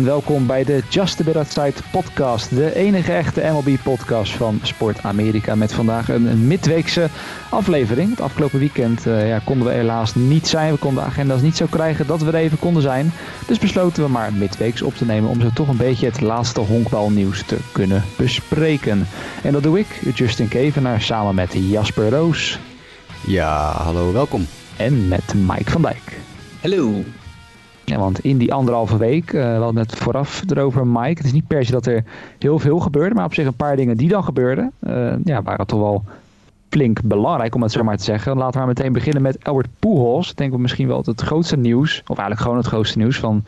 en welkom bij de Just a Bit Outside podcast. De enige echte MLB-podcast van Sport Amerika. Met vandaag een, een midweekse aflevering. Het afgelopen weekend uh, ja, konden we helaas niet zijn. We konden de agenda's niet zo krijgen dat we er even konden zijn. Dus besloten we maar midweeks op te nemen om zo toch een beetje het laatste honkbalnieuws te kunnen bespreken. En dat doe ik, Justin Kevenaar, samen met Jasper Roos. Ja, hallo, welkom. En met Mike van Dijk. Hallo. Want in die anderhalve week, uh, we hadden het vooraf erover, Mike. Het is niet per se dat er heel veel gebeurde, maar op zich een paar dingen die dan gebeurden, uh, ja, waren toch wel flink belangrijk om het zo maar te zeggen. Laten we maar meteen beginnen met Albert Pujols. Denk ik misschien wel het grootste nieuws, of eigenlijk gewoon het grootste nieuws van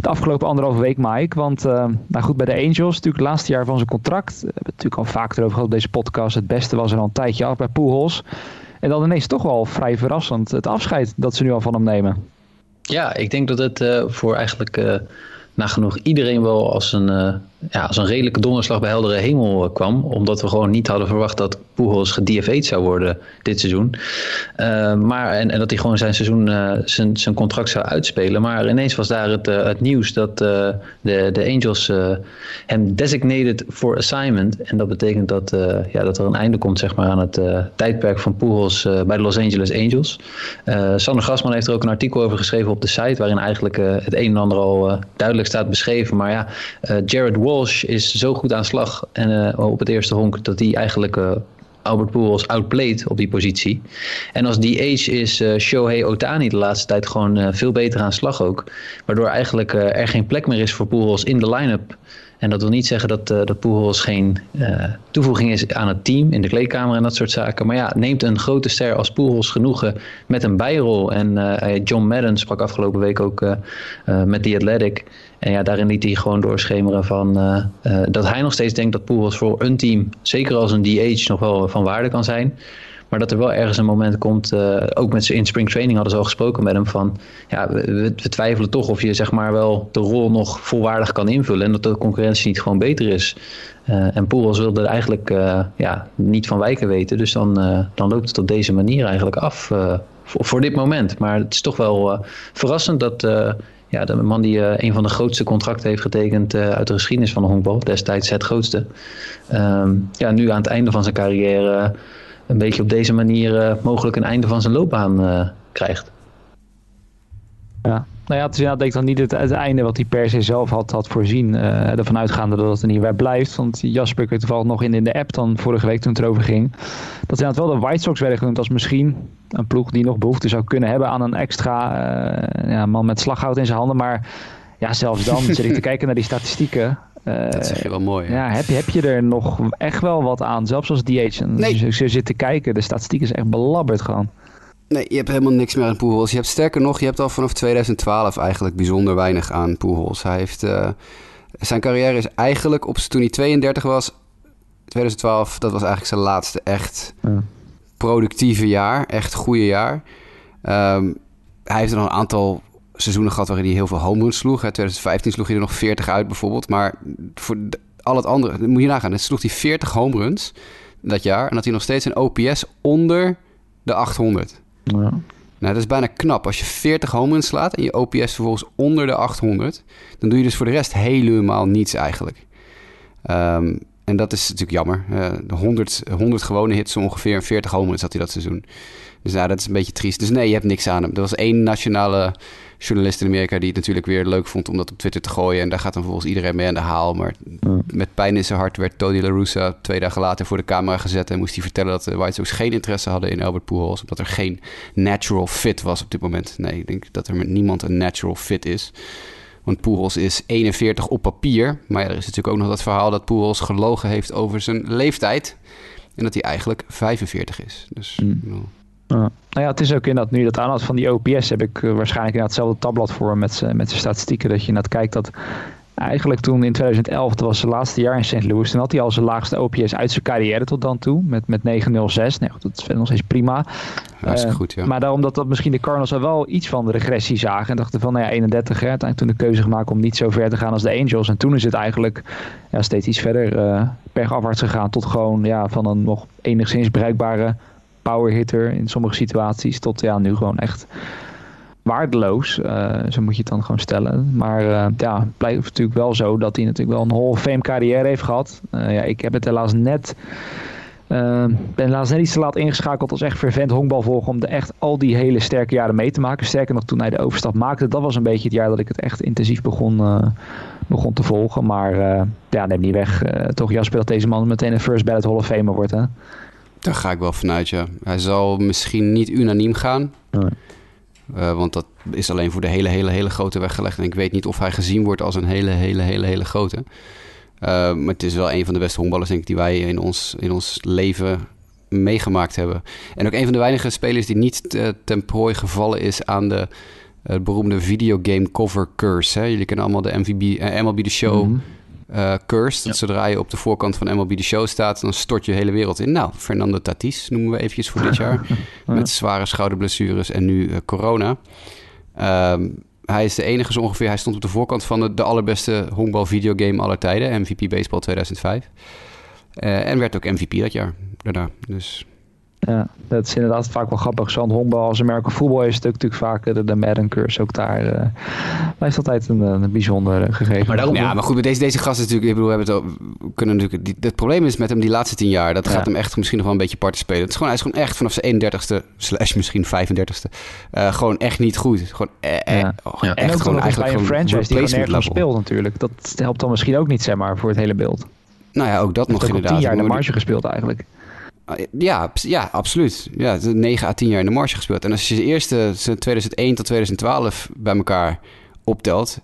de afgelopen anderhalve week, Mike. Want uh, nou goed, bij de Angels, natuurlijk het laatste jaar van zijn contract. We hebben het natuurlijk al vaak erover gehad op deze podcast. Het beste was er al een tijdje af bij Pujols. En dan ineens toch wel vrij verrassend het afscheid dat ze nu al van hem nemen. Ja, ik denk dat het uh, voor eigenlijk uh, nagenoeg iedereen wel als een, uh, ja, als een redelijke donderslag bij heldere hemel kwam. Omdat we gewoon niet hadden verwacht dat Pujols gedFA'd zou worden dit seizoen. maar, en, en, dat hij gewoon zijn seizoen, zijn, zijn contract zou uitspelen. Maar ineens was daar het, het nieuws dat de, de Angels hem designated for assignment. En dat betekent dat, ja, dat er een einde komt zeg maar, aan het tijdperk van Pujols bij de Los Angeles Angels. Sander Grasman heeft er ook een artikel over geschreven op de site. Waarin eigenlijk het een en ander al duidelijk staat beschreven. Maar ja, Jared Walsh is zo goed aan slag en, op het eerste honk dat hij eigenlijk Albert Pujols outplayed op die positie. En als DH is uh, Shohei Otani de laatste tijd gewoon veel beter aan slag ook. Waardoor eigenlijk er geen plek meer is voor Pujols in de line-up. En dat wil niet zeggen dat, uh, dat Pujols geen uh, toevoeging is aan het team, in de kleedkamer en dat soort zaken. Maar ja, neemt een grote ster als Pujols genoegen met een bijrol. En uh, John Madden sprak afgelopen week ook met The Athletic. En ja, daarin liet hij gewoon doorschemeren van dat hij nog steeds denkt dat Pujols voor een team, zeker als een DH, nog wel van waarde kan zijn. Maar dat er wel ergens een moment komt, uh, ook met in spring training hadden ze al gesproken met hem van, ja, we, twijfelen toch of je zeg maar wel de rol nog volwaardig kan invullen en dat de concurrentie niet gewoon beter is. Uh, en Poels wilde er eigenlijk uh, ja, niet van wijken weten, dus dan, dan loopt het op deze manier eigenlijk af voor, voor, dit moment. Maar het is toch wel verrassend dat ja, de man die een van de grootste contracten heeft getekend uit de geschiedenis van de honkbal, destijds het grootste, um, ja, nu aan het einde van zijn carrière een beetje op deze manier uh, mogelijk een einde van zijn loopbaan krijgt. Ja, nou ja, het is inderdaad denk ik dan niet het, het einde wat hij per se zelf had, had voorzien. ervan uitgaande dat het er niet bij blijft. Want Jasper, ik weet toevallig nog in, in de app dan vorige week toen het erover ging. Dat inderdaad wel de White Sox werden genoemd als misschien een ploeg die nog behoefte zou kunnen hebben aan een extra uh, ja, man met slaghout in zijn handen. Maar ja, zelfs dan zit ik te kijken naar die statistieken. Uh, dat zeg je wel mooi. Ja, heb, je, heb je er nog echt wel wat aan, zelfs als DH? Nee. Als je zit te kijken, de statistiek is echt belabberd gewoon. Nee, je hebt helemaal niks meer aan Pujols. Je hebt sterker nog, je hebt al vanaf 2012 eigenlijk bijzonder weinig aan Pujols. Hij heeft, uh, zijn carrière is eigenlijk, op, toen hij 32 was, 2012, dat was eigenlijk zijn laatste echt productieve jaar. Echt goede jaar. Um, hij heeft er nog een aantal seizoenen gehad waarin hij heel veel home runs sloeg. In 2015 sloeg hij er nog 40 uit bijvoorbeeld. Maar voor al het andere, moet je nagaan. Het sloeg hij 40 home runs dat jaar. En dat hij nog steeds een OPS onder de 800. Ja. Nou, dat is bijna knap. Als je 40 home runs slaat en je OPS vervolgens onder de 800... dan doe je dus voor de rest helemaal niets eigenlijk. Um, en dat is natuurlijk jammer. Uh, 100, 100 gewone hits ongeveer en 40 home runs had hij dat seizoen. Dus nou, dat is een beetje triest. Dus nee, je hebt niks aan hem. Er was één nationale journalist in Amerika die het natuurlijk weer leuk vond om dat op Twitter te gooien. En daar gaat dan vervolgens iedereen mee aan de haal. Maar met pijn in zijn hart werd Tony La Russa twee dagen later voor de camera gezet. En moest hij vertellen dat de White Sox geen interesse hadden in Albert Pujols. Omdat er geen natural fit was op dit moment. Nee, ik denk dat er met niemand een natural fit is. Want Pujols is 41 op papier. Maar ja, er is natuurlijk ook nog dat verhaal dat Pujols gelogen heeft over zijn leeftijd. En dat hij eigenlijk 45 is. Dus... Mm. Nou. Uh, nou ja, het is ook inderdaad, nu dat aanhoudt van die OPS, heb ik uh, waarschijnlijk inderdaad hetzelfde tabblad voor met, met zijn statistieken. Dat je inderdaad kijkt dat eigenlijk toen in 2011, dat was zijn laatste jaar in St. Louis, toen had hij al zijn laagste OPS uit zijn carrière tot dan toe, met, met 9-0-6. Nee, dat is nog steeds prima. Uh, goed, ja. Maar daarom dat, dat misschien de Cardinals al wel iets van de regressie zagen en dachten van, nou ja, 31, hè, uiteindelijk toen de keuze gemaakt om niet zo ver te gaan als de Angels. En toen is het eigenlijk ja, steeds iets verder uh, bergafwaarts gegaan tot gewoon ja, van een nog enigszins bereikbare power hitter in sommige situaties tot ja, nu gewoon echt waardeloos. Uh, zo moet je het dan gewoon stellen. Maar uh, ja, het blijft natuurlijk wel zo dat hij natuurlijk wel een Hall of Fame carrière heeft gehad. Uh, ja, ik heb het helaas net... ben helaas net iets te laat ingeschakeld als echt fervent honkbalvolger om de echt al die hele sterke jaren mee te maken. Sterker nog, toen hij de overstap maakte, dat was een beetje het jaar dat ik het echt intensief begon, begon te volgen. Maar ja, neem niet weg. toch Jasper dat deze man meteen een first ballot Hall of Famer wordt, hè? Daar ga ik wel vanuit, ja. Hij zal misschien niet unaniem gaan. Nee. Uh, want dat is alleen voor de hele, hele, hele grote weggelegd. En ik weet niet of hij gezien wordt als een hele, hele, hele, hele grote. Uh, maar het is wel een van de beste honkballers, denk ik, die wij in ons, in ons leven meegemaakt hebben. En ook een van de weinige spelers die niet uh, ten prooi gevallen is aan de beroemde videogame cover curse. Hè? Jullie kennen allemaal de MVB, MLB The Show... -hmm uh, cursed. Ja. Zodra je op de voorkant van MLB de Show staat, dan stort je hele wereld in. Nou, Fernando Tatis noemen we eventjes voor dit jaar. met zware schouderblessures en nu uh, corona. Um, hij is de enige zo ongeveer. Hij stond op de voorkant van de, de allerbeste honkbal videogame aller tijden. MVP Baseball 2005. Uh, en werd ook MVP dat jaar daarna. Dus ja, dat is inderdaad vaak wel grappig. Zo'n honkbal als American voetbal is het natuurlijk vaak de, de Madden curse ook daar. Uh, blijft altijd een, een bijzonder gegeven. Maar daarom, ja, maar goed, met deze, deze gast natuurlijk, ik bedoel, we hebben het, we kunnen natuurlijk, die, het probleem is met hem die laatste tien jaar, dat gaat hem echt misschien nog wel een beetje parten spelen. Het is gewoon, hij is gewoon echt vanaf zijn 31ste, slash misschien 35ste, uh, gewoon echt niet goed. Gewoon, eh, ja. Oh, ja. Echt ook gewoon eigenlijk bij een franchise die gewoon nergens speelt natuurlijk. Dat helpt dan misschien ook niet, zeg maar, voor het hele beeld. Nou ja, ook dat nog inderdaad. tien jaar in de marge gespeeld eigenlijk. Ja, ja, absoluut. Ja, 9 à 10 jaar in de marge gespeeld. En als je de eerste 2001 tot 2012 bij elkaar optelt,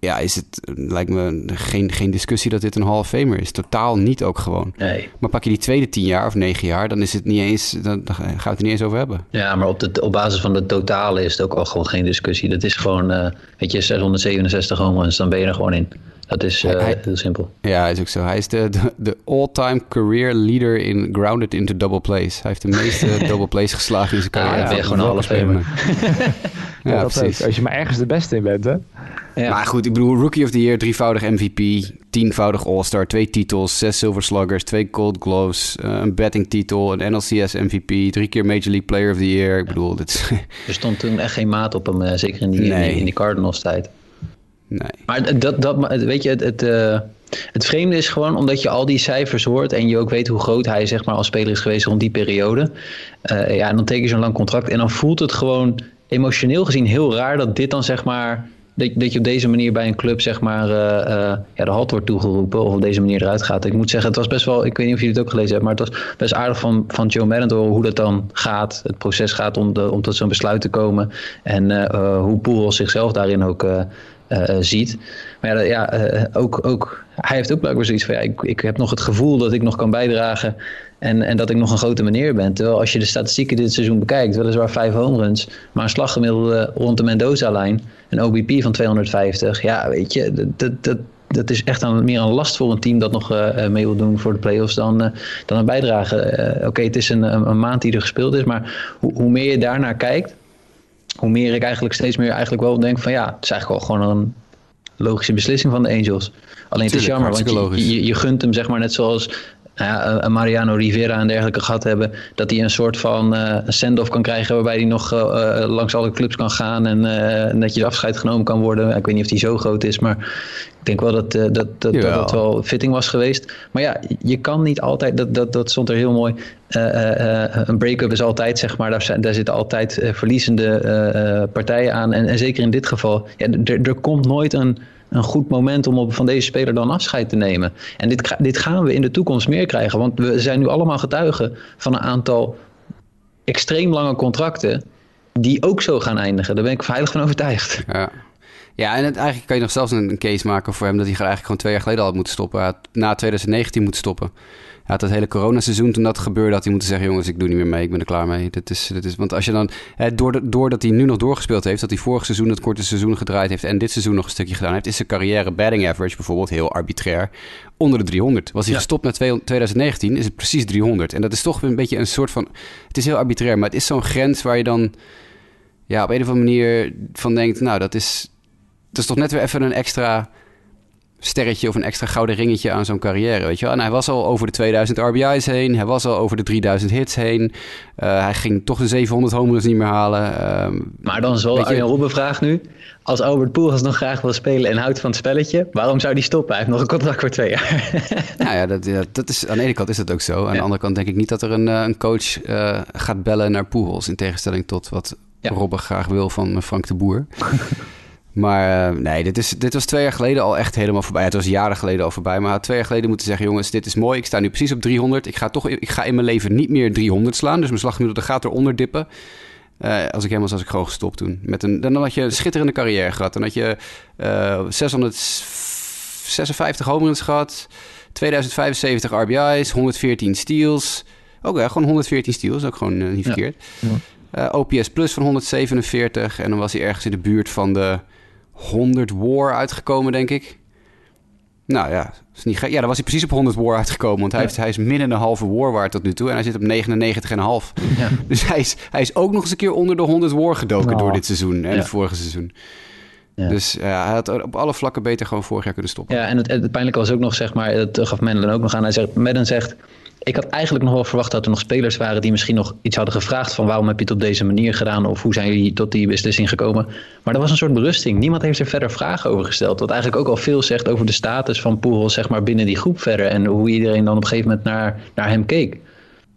ja, is het, lijkt me geen, geen discussie dat dit een Hall of Famer is. Totaal niet ook gewoon. Nee. Maar pak je die tweede 10 jaar of 9 jaar, dan is het niet eens, dan, dan gaan we het er niet eens over hebben. Ja, maar op, de, op basis van de totale is het ook al gewoon geen discussie. Dat is gewoon, uh, weet je, 667 home runs, dan ben je er gewoon in. Dat is uh, hij, heel simpel. Ja, is ook zo. Hij is de, de, de all-time career leader in grounded into double plays. Hij heeft de meeste double plays geslagen in zijn carrière. Ja, ben je gewoon alles famer. ja, ja precies. Als je maar ergens de beste in bent, hè? Ja. Maar goed, ik bedoel, Rookie of the Year, drievoudig MVP, tienvoudig All-Star, twee titels, zes Silver Sluggers, twee Gold Gloves, uh, een betting titel, een NLCS MVP, drie keer Major League Player of the Year. Ik bedoel, dit is... Er stond toen echt geen maat op hem, uh, zeker in die, nee. in die, in die Cardinals tijd. Nee. Maar dat, dat, weet je, het, het, uh, het vreemde is gewoon omdat je al die cijfers hoort en je ook weet hoe groot hij zeg maar, als speler is geweest rond die periode. Uh, ja, en dan teken je zo'n lang contract en dan voelt het gewoon emotioneel gezien heel raar dat dit dan zeg maar. Dat, dat je op deze manier bij een club zeg maar uh, ja, de halt wordt toegeroepen of op deze manier eruit gaat. Ik moet zeggen, het was best wel, ik weet niet of jullie het ook gelezen hebben, maar het was best aardig van, van Joe Madden hoe dat dan gaat. Het proces gaat om, de, om tot zo'n besluit te komen en hoe Poel zichzelf daarin ook ziet. Maar ja, ja uh, ook, ook, hij heeft ook blijkbaar zoiets van... Ja, ik, ik heb nog het gevoel dat ik nog kan bijdragen... En, en dat ik nog een grote meneer ben. Terwijl als je de statistieken dit seizoen bekijkt... weliswaar vijf home runs... maar een slaggemiddelde rond de Mendoza-lijn... een OBP van 250. Ja, weet je, dat, dat, dat is echt een, meer een last voor een team... dat nog mee wil doen voor de playoffs dan, dan een bijdrage. Oké, het is een, een, een, maand die er gespeeld is... maar hoe, hoe meer je daarnaar kijkt hoe meer ik eigenlijk steeds meer eigenlijk wel denk van ja, het is eigenlijk wel gewoon een logische beslissing van de Angels. Alleen Tuurlijk, het is jammer, want je, je, je, gunt hem zeg maar net zoals ja, Mariano Rivera en dergelijke gehad hebben, dat hij een soort van uh, send-off kan krijgen waarbij hij nog uh, langs alle clubs kan gaan en uh, netjes afscheid genomen kan worden. Ik weet niet of hij zo groot is, maar ik denk wel dat dat, dat, dat, dat wel fitting was geweest. Maar ja, je kan niet altijd, dat, dat, dat stond er heel mooi, een break-up is altijd, zeg maar, daar, daar zitten altijd verliezende partijen aan. En, en zeker in dit geval, ja, er komt nooit een een goed moment om op, van deze speler dan afscheid te nemen. En dit, dit gaan we in de toekomst meer krijgen. Want we zijn nu allemaal getuigen van een aantal extreem lange contracten die ook zo gaan eindigen. Daar ben ik veilig van overtuigd. Ja. Ja, en het, eigenlijk kan je nog zelfs een, case maken voor hem dat hij eigenlijk gewoon twee jaar geleden al had moeten stoppen. Na 2019 moeten stoppen. Had het hele coronaseizoen toen dat gebeurde, had hij moeten zeggen: jongens, ik doe niet meer mee, ik ben er klaar mee. Dit is, dit is, want als je dan, hè, doordat hij nu nog doorgespeeld heeft, dat hij vorig seizoen het korte seizoen gedraaid heeft en dit seizoen nog een stukje gedaan heeft, is zijn carrière batting average bijvoorbeeld heel arbitrair onder de 300. Was hij gestopt na 2019, is het precies 300. En dat is toch een beetje een soort van, het is heel arbitrair, maar het is zo'n grens waar je dan ja, op een of andere manier van denkt, nou, dat is, dat is toch net weer even een extra sterretje of een extra gouden ringetje aan zo'n carrière, weet je wel. En hij was al over de 2000 RBI's heen, hij was al over de 3000 hits heen. Uh, hij ging toch de 700 homeruns niet meer halen. Uh, maar dan wel een Robben vraag nu. Als Albert Pujols nog graag wil spelen en houdt van het spelletje, waarom zou die stoppen? Hij heeft nog een contract voor twee jaar. nou ja, dat, ja, dat is, aan de ene kant is dat ook zo. Aan de andere kant denk ik niet dat er een, eh, een coach uh, gaat bellen naar Pujols, in tegenstelling tot wat ja. Robben graag wil van Frank de Boer. Maar uh, nee, dit, is, dit was twee jaar geleden al echt helemaal voorbij. Het was jaren geleden al voorbij. Maar had twee jaar geleden moeten zeggen: jongens, dit is mooi. Ik sta nu precies op 300. Ik ga, toch, ik ga in mijn leven niet meer 300 slaan. Dus mijn slaggemiddelde gaat eronder dippen. Uh, als ik helemaal zoals ik gewoon gestopt toen. Met een, dan had je een schitterende carrière gehad. Dan had je uh, eh, 656 home runs gehad. 2075 RBI's, 114 steals. Ook ja, gewoon 114 steals, ook gewoon niet verkeerd. Ja. OPS plus van 147. En dan was hij ergens in de buurt van de 100 war uitgekomen, denk ik. Nou ja, is niet ja, dan was hij precies op 100 war uitgekomen. Want hij, heeft, hij is min een halve war waard tot nu toe. En hij zit op 99,5. Ja. Dus hij is, hij is ook nog eens een keer onder de 100 war gedoken door dit seizoen. En het vorige seizoen. Ja. Dus ja, hij had op alle vlakken beter gewoon vorig jaar kunnen stoppen. Ja, en het, het pijnlijke was ook nog, zeg maar, dat gaf Madden ook nog aan. Hij zegt, Madden zegt, ik had eigenlijk nog wel verwacht dat er nog spelers waren die misschien nog iets hadden gevraagd van waarom heb je het op deze manier gedaan of hoe zijn jullie tot die beslissing gekomen. Maar dat was een soort berusting. Niemand heeft er verder vragen over gesteld. Wat eigenlijk ook al veel zegt over de status van Poel zeg maar, binnen die groep verder en hoe iedereen dan op een gegeven moment naar, naar hem keek.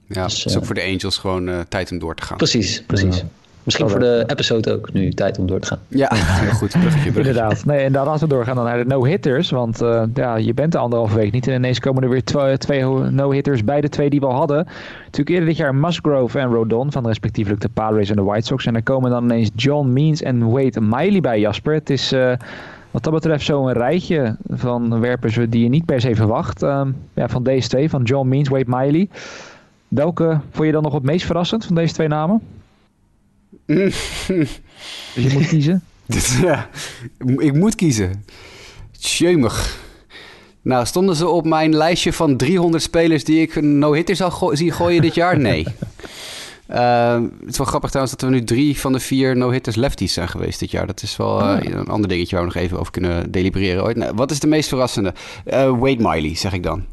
Ja, dus, het is ook eh, voor de Angels gewoon uh, tijd om door te gaan. Precies, precies. Misschien voor de episode ook nu tijd om door te gaan. Ja, heel goed. Bruggetje, Inderdaad. Nee, en dan als we doorgaan dan naar de no-hitters. Want uh, ja, je bent de anderhalve week niet. En ineens komen er weer twee, twee no-hitters bij de twee die we al hadden. Natuurlijk eerder dit jaar Musgrove en Rodon van respectievelijk de Padres en de White Sox. En er komen dan ineens John Means en Wade Miley bij, Jasper. Het is... Uh, wat dat betreft zo'n rijtje van werpers die je niet per se verwacht. Uh, ja, van deze twee, van John Means, Wade Miley. Welke vond je dan nog het meest verrassend van deze twee namen? Dus je moet kiezen? ja, ik moet kiezen. Tjemig. Nou, stonden ze op mijn lijstje van 300 spelers die ik een no-hitter zal go zien gooien dit jaar? Nee. Uh, het is wel grappig trouwens dat we nu drie van de vier no-hitters lefties zijn geweest dit jaar. Dat is wel uh, een ander dingetje waar we nog even over kunnen delibereren ooit. Nou, wat is de meest verrassende? Uh, Wade Miley, zeg ik dan.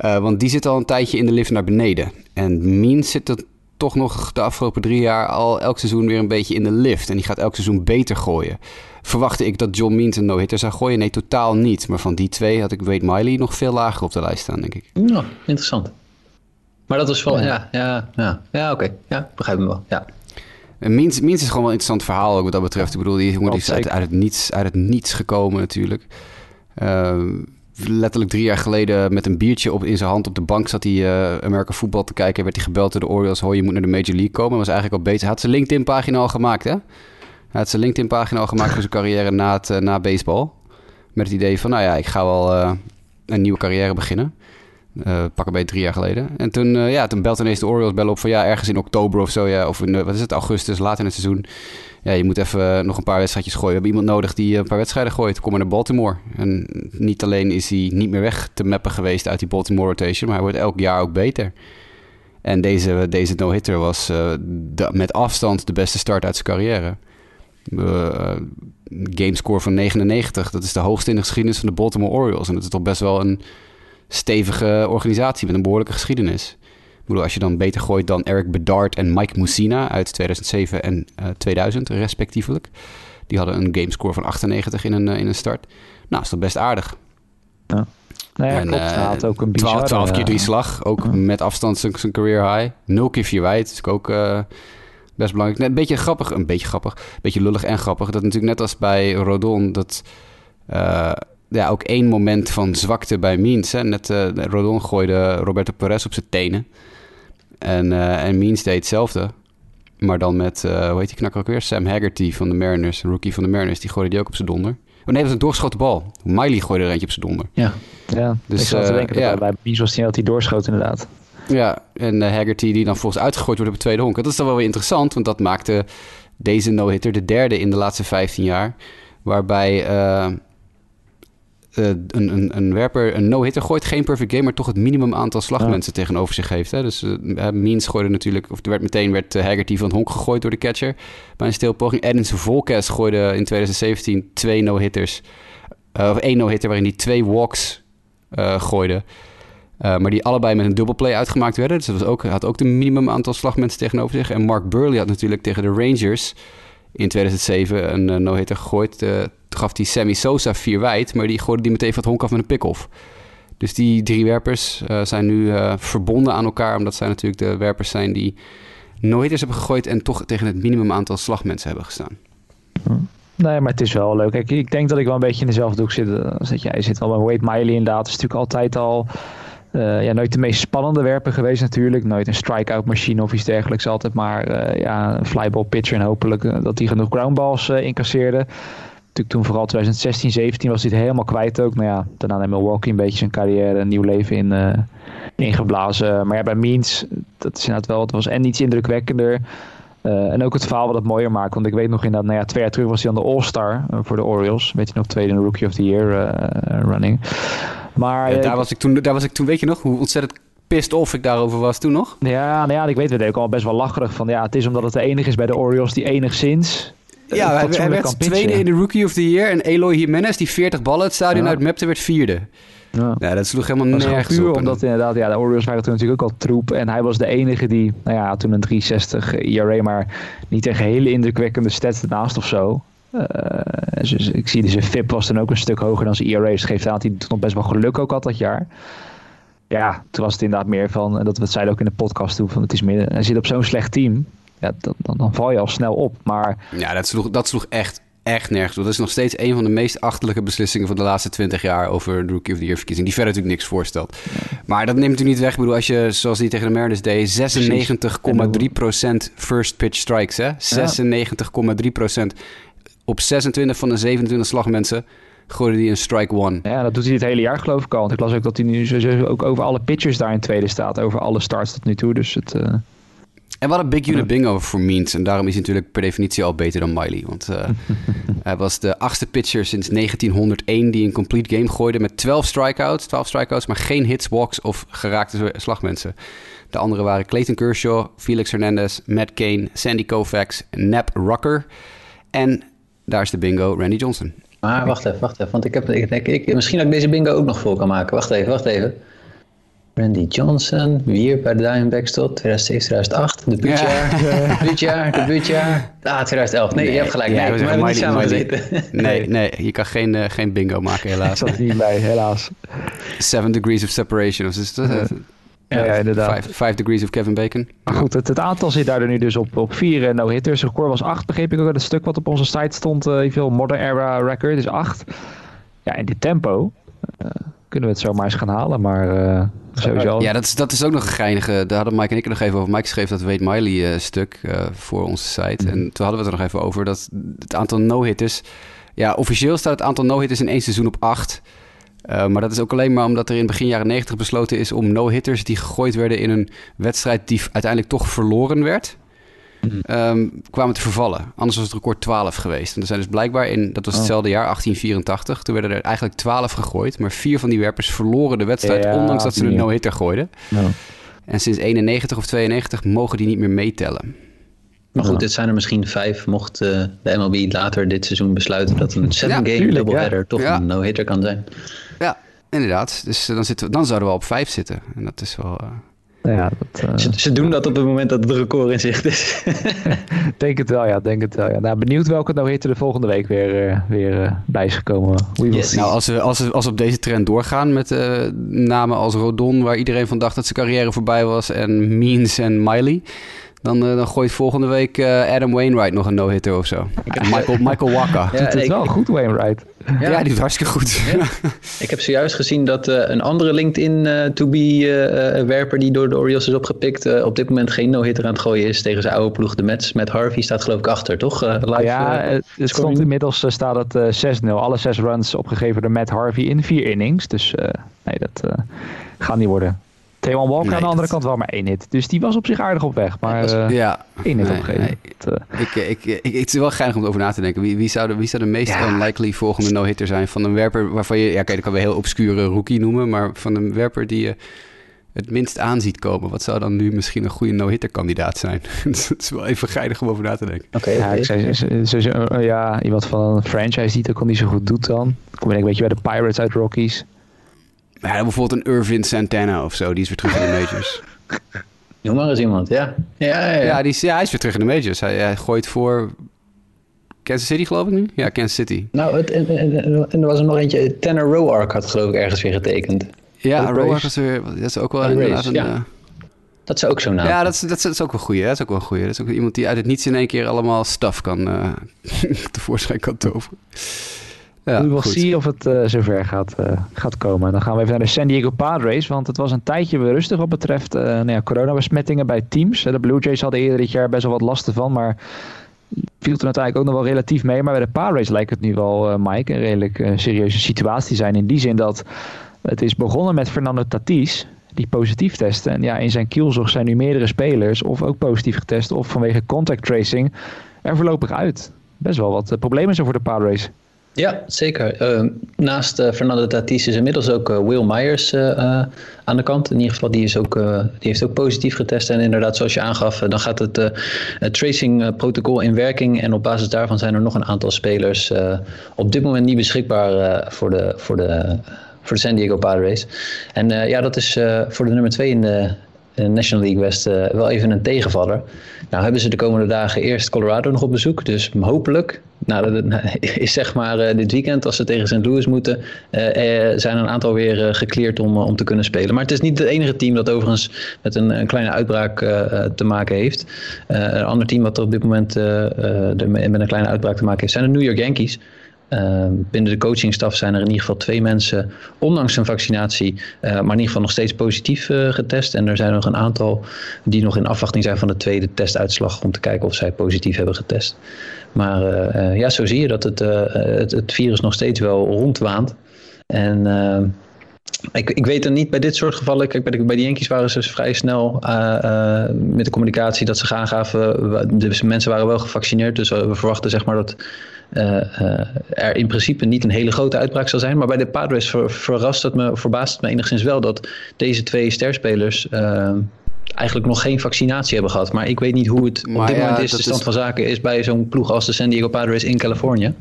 want die zit al een tijdje in de lift naar beneden. En Mean zit er toch nog de afgelopen drie jaar al elk seizoen weer een beetje in de lift. En die gaat elk seizoen beter gooien. Verwachtte ik dat John Means een no-hitter zou gooien? Nee, totaal niet. Maar van die twee had ik Wade Miley nog veel lager op de lijst staan, denk ik. Ja, interessant. Maar dat was wel, ja, ja, ja, ja, oké. Ja, begrijp me wel, ja. Is gewoon wel een interessant verhaal ook wat dat betreft. Ik bedoel, die jongen die is uit, uit, het niets, uit het niets gekomen natuurlijk. Uh, letterlijk drie jaar geleden met een biertje op, in zijn hand op de bank zat hij uh, Amerika voetbal te kijken. Werd hij gebeld door de Orioles. Hoor, je moet naar de Major League komen. Was eigenlijk al beter. Hij had zijn LinkedIn-pagina al gemaakt, hè? Had zijn LinkedIn-pagina al gemaakt voor zijn carrière na, het, uh, na baseball. Met het idee van, nou ja, ik ga wel uh, een nieuwe carrière beginnen. Uh, pak een beetje drie jaar geleden. En toen, uh, ja, toen belt ineens de Orioles bellen op van ja, ergens in oktober of zo. Ja, of in, wat is het, augustus, later in het seizoen ja, je moet even nog een paar wedstrijdjes gooien. We hebben iemand nodig die een paar wedstrijden gooit. Kom maar naar Baltimore. En niet alleen is hij niet meer weg te mappen geweest uit die Baltimore rotation, maar hij wordt elk jaar ook beter. En deze, deze no-hitter was met afstand de beste start uit zijn carrière. Gamescore van 99, dat is de hoogste in de geschiedenis van de Baltimore Orioles. En dat is toch best wel een stevige organisatie met een behoorlijke geschiedenis bedoel, als je dan beter gooit dan Eric Bedard en Mike Mussina uit 2007 en uh, eh, 2000 respectievelijk. Die hadden een gamescore van 98 in een, uh, in een start. Nou, is dat best aardig. Ja. Nou ja, en, klopt. Hij had ook een bizarre... 12, 12 keer drie slag, ook met afstand zijn, zijn career high. 0 keer vier wijd, is ook best belangrijk. Net een beetje grappig, een beetje grappig, een beetje lullig en grappig. Dat natuurlijk net als bij Rodon, dat... Uh, ja, ook één moment van zwakte bij Means. Hè. Net uh, Rodon gooide Roberto Perez op zijn tenen. En, uh, en Means deed hetzelfde. Maar dan met, uh, hoe heet die knakker ook weer? Sam Haggerty van de Mariners, rookie van de Mariners. Die gooide die ook op zijn donder. Oh nee, dat was een doorgeschoten bal. Miley gooide er eentje op zijn donder. Ja, ja dus, ik zat te denken dat ja. bij Bees was hij dat hij doorschoot inderdaad. Ja, en uh, Haggerty die dan volgens uitgegooid wordt op het tweede honk. Dat is dan wel weer interessant, want dat maakte deze no-hitter de derde in de laatste 15 jaar. Waarbij uh, uh, een, een, een, werper een no-hitter gooit, geen perfect game, maar toch het minimum aantal slagmensen ja. tegenover zich heeft. Hè? Dus uh, Means gooide natuurlijk, of er werd meteen werd Haggerty van het honk gegooid door de catcher bij een stilpoging. Edinson Volquez gooide in 2017 twee no-hitters, of één no-hitter waarin hij twee walks gooide. Maar die allebei met een dubbelplay uitgemaakt werden. Dus dat was ook, had ook de minimum aantal slagmensen tegenover zich. En Mark Burley had natuurlijk tegen de Rangers in 2007 een no-hitter gegooid. Gaf hij Sammy Sosa vier wijd, maar die gooide die meteen van het honk af met een pick-off. Dus die drie werpers zijn nu verbonden aan elkaar, omdat zij natuurlijk de werpers zijn die no-hitters hebben gegooid en toch tegen het minimum aantal slagmensen hebben gestaan. Nee, maar het is wel leuk. Ik denk dat ik wel een beetje in dezelfde doek zit. Zit jij zit al bij Wade Miley inderdaad. is natuurlijk altijd al ja, nooit de meest spannende werper geweest natuurlijk. Nooit een strikeout machine of iets dergelijks. Altijd maar ja, een flyball pitcher. En hopelijk dat hij genoeg groundballs incasseerde. Natuurlijk toen vooral 2016, 17 was hij het helemaal kwijt ook. Nou ja, daarna in Milwaukee een beetje zijn carrière, een nieuw leven in, ingeblazen. Maar ja, bij Means, dat is inderdaad wel, het was en iets indrukwekkender. en ook het verhaal wat het mooier maakt. Want ik weet nog inderdaad, nou ja, twee jaar terug was hij aan de All-Star voor de Orioles. Weet je nog, tweede Rookie of the Year running. Maar, ja, daar, was ik toen, daar was ik toen, weet je nog, hoe ontzettend pissed off ik daarover was toen nog? Ja, nou ja, ik weet het ook al best wel lacherig van. Ja, het is omdat het de enige is bij de Orioles die enigszins ja, hij, hij werd tweede in de Rookie of the Year. En Eloy Jimenez, die 40 ballen het stadion ja. uitmapte, werd vierde. Ja. ja, dat sloeg helemaal dat nergens puur op. omdat inderdaad, ja, de Orioles waren toen natuurlijk ook al troep. En hij was de enige die, nou ja, toen een 360 ERA, maar niet een hele indrukwekkende stats ernaast of zo. Uh, dus ik zie dus zijn FIP was dan ook een stuk hoger dan zijn ERA. Dus geeft aan dat hij nog best wel geluk ook had dat jaar. Ja, toen was het inderdaad meer van, en dat we het zeiden ook in de podcast toen, van het is meer, hij zit op zo'n slecht team. Ja, dan, dan, dan, val je al snel op. Maar... Ja, dat sloeg, dat sloeg echt, echt nergens op. Dat is nog steeds een van de meest achterlijke beslissingen van de laatste 20 jaar over de Rookie of the Year verkiezing. Die verder natuurlijk niks voorstelt. Maar dat neemt natuurlijk niet weg. Ik bedoel, als je, zoals die tegen de Mariners deed, 96,3% first pitch strikes, hè? 96,3% op 26 van de 27 slagmensen gooide hij een strike one. Ja, dat doet hij het hele jaar geloof ik al. Want ik las ook dat hij nu ook over alle pitchers daar in tweede staat. Over alle starts tot nu toe. Dus het... Uh... En wat een big unit bingo voor Means. En daarom is hij natuurlijk per definitie al beter dan Miley. Want uh, hij was de achtste pitcher sinds 1901 die een complete game gooide met 12 strikeouts. 12 strikeouts, maar geen hits, walks of geraakte slagmensen. De anderen waren Clayton Kershaw, Felix Hernandez, Matt Kane, Sandy Koufax, Nap Rucker en daar is de bingo, Randy Johnson. Maar wacht even, wacht even. Want ik heb, ik, ik, ik, misschien dat ik deze bingo ook nog vol kan maken. Wacht even, wacht even. Randy Johnson, wie bij de Diamondbacks tot 2007, 2008, de buurtjaar, ja. de buurtjaar, de buurtjaar. Ah, 2011. Nee, nee je hebt gelijk. Nee, nee, we hebben niet Nee, nee, je kan geen, uh, geen bingo maken helaas. Dat niet bij, helaas. Seven degrees of separation. Of is het, ja, ja, inderdaad. Five, degrees of Kevin Bacon. Maar goed, het, het aantal zit daar nu dus op, op vier uh, no-hitters. Record was acht, begreep ik ook. Het stuk wat op onze site stond, uh, veel modern era record is acht. Ja, in dit tempo uh, kunnen we het zomaar eens gaan halen, maar uh, sowieso... Ja, dat is, dat is ook nog een geinige. Daar hadden Mike en ik er nog even over. Mike schreef dat Wade Miley stuk voor onze site. En toen hadden we het er nog even over dat het aantal no-hitters... Ja, officieel staat het aantal no-hitters in één seizoen op acht... Uh, maar dat is ook alleen maar omdat er in begin jaren 90 besloten is om no-hitters die gegooid werden in een wedstrijd die uiteindelijk toch verloren werd. Um, kwamen te vervallen. Anders was het record 12 geweest. En er zijn dus blijkbaar in, dat was oh. hetzelfde jaar, 1884, toen werden er eigenlijk 12 gegooid, maar vier van die werpers verloren de wedstrijd, ja, ondanks dat ze een no-hitter gooiden. Ja. En sinds 91 of 92 mogen die niet meer meetellen. Maar goed, dit zijn er misschien vijf. Mocht uh, de MLB later dit seizoen besluiten dat een seven-game ja, doubleheader toch een no-hitter kan zijn. Ja, inderdaad. Dus eh, dan, zitten we, dan zouden we op vijf zitten. En dat is wel... Uh... Ja, dat, uh... ze, ze, doen dat op het moment dat het record in zicht is. denk het wel, ja. Denk het wel, ja. Nou, benieuwd welke nou hitte de volgende week weer, uh, weer bij is gekomen. Yes. Nou, als we, als, we, als we op deze trend doorgaan met namen als Rodon... waar iedereen van dacht dat zijn carrière voorbij was... en Means en Miley Dan, uh, dan gooit volgende week uh, Adam Wainwright nog een no-hitter of zo. Michael, Michael. Ja, doet het wel goed, Wainwright. Ja, ja die doet hartstikke goed. Ja. ik heb zojuist gezien dat uh, een andere LinkedIn-to-be-werper die door de Orioles is opgepikt... op dit moment geen no-hitter aan het gooien is tegen zijn oude ploeg, de Mets. Met Harvey staat geloof ik achter, toch? live, ja, het stond inmiddels staat het 6-0. Alle zes runs opgegeven door Matt Harvey in vier innings. Dus nee, dat gaat niet worden. Taiwan Walker nee, aan de andere kant wel maar één hit. Dus die was op zich aardig op weg. Maar uh, ja, één hit nee. Nee. Het, uh, ik, ik, ik, het is wel geinig om over na te denken. Wie, wie, zou, de, wie zou de meest ja. unlikely volgende no-hitter zijn? Van een werper waarvan je... Ja, kijk, dat kan we heel obscure rookie noemen. Maar van een werper die je het minst aanziet komen. Wat zou dan nu misschien een goede no-hitter kandidaat zijn? Het is wel even geinig om over na te denken. Oké, okay, ja, ik zei, ja, iemand van een franchise die het ook al niet zo goed doet dan. Kom ik een beetje bij de Pirates uit Rockies. Ja, bijvoorbeeld een Irvin Santana of zo. Die is weer terug in de majors. Noem maar eens iemand, ja. Ja, ja, ja. ja, die is, ja hij is weer terug in de majors. Hij, hij gooit voor Kansas City, geloof ik nu? Ja, Kansas City. Nou, het, en, en, er was er nog eentje. Tanner Roark had geloof ik ergens weer getekend. Ja, Roark was weer... Dat is ook wel een, een, ja. Uh, dat is ook zo'n naam. Ja, dat is, dat, is, ook wel goed. Dat is ook wel goed. Dat is ook iemand die uit het niets in één keer allemaal staf kan uh, tevoorschijn kan toveren. Ja, we will zien of het uh, zover gaat, uh, gaat komen. Dan gaan we even naar de San Diego Padres. Want het was een tijdje weer rustig wat betreft uh, nou ja, coronabesmettingen bij teams. De Blue Jays hadden eerder dit jaar best wel wat lasten van. Maar viel er uiteindelijk ook nog wel relatief mee. Maar bij de Padres lijkt het nu wel, Mike, een redelijk serieuze situatie zijn. In die zin dat het is begonnen met Fernando Tatis. Die positief testen. En ja, in zijn kielzog zijn nu meerdere spelers. Of ook positief getest. Of vanwege contact tracing. Er voorlopig uit. Best wel wat problemen zo voor de Padres. Ja, zeker. Uh, naast uh, Fernando Tatis is inmiddels ook uh, Will Myers aan de kant. In ieder geval, die, is ook, die heeft ook positief getest. En inderdaad, zoals je aangaf, dan gaat het, het tracing protocol in werking. En op basis daarvan zijn er nog een aantal spelers op dit moment niet beschikbaar voor, de, voor, de, voor de San Diego Padres. En ja, dat is voor de nummer 2 in de in de National League West uh, wel even een tegenvaller. Nou hebben ze de komende dagen eerst Colorado nog op bezoek. Dus hopelijk, nou, is zeg maar uh, dit weekend als ze tegen St. Louis moeten, uh, zijn een aantal weer gekleerd om, om te kunnen spelen. Maar het is niet het enige team dat overigens met een, een kleine uitbraak te maken heeft. een ander team wat er op dit moment met een kleine uitbraak te maken heeft zijn de New York Yankees. Uh, binnen de coachingstaf zijn er in ieder geval twee mensen, ondanks een vaccinatie, uh, maar in ieder geval nog steeds positief uh, getest. En er zijn nog een aantal die nog in afwachting zijn van de tweede testuitslag om te kijken of zij positief hebben getest. Maar eh, ja, zo zie je dat het, het, het, virus nog steeds wel rondwaant. En ik, ik weet er niet bij dit soort gevallen. Kijk, bij de, bij de Yankees waren ze vrij snel met de communicatie dat ze aangaven. De mensen waren wel gevaccineerd. Dus we verwachten zeg maar dat er in principe niet een hele grote uitbraak zal zijn. Maar bij de Padres ver, verrast het me, verbaast het me enigszins wel dat deze twee sterspelers eigenlijk nog geen vaccinatie hebben gehad. Maar ik weet niet hoe het op dit moment is, de stand van zaken is bij zo'n ploeg als de San Diego Padres in Californië.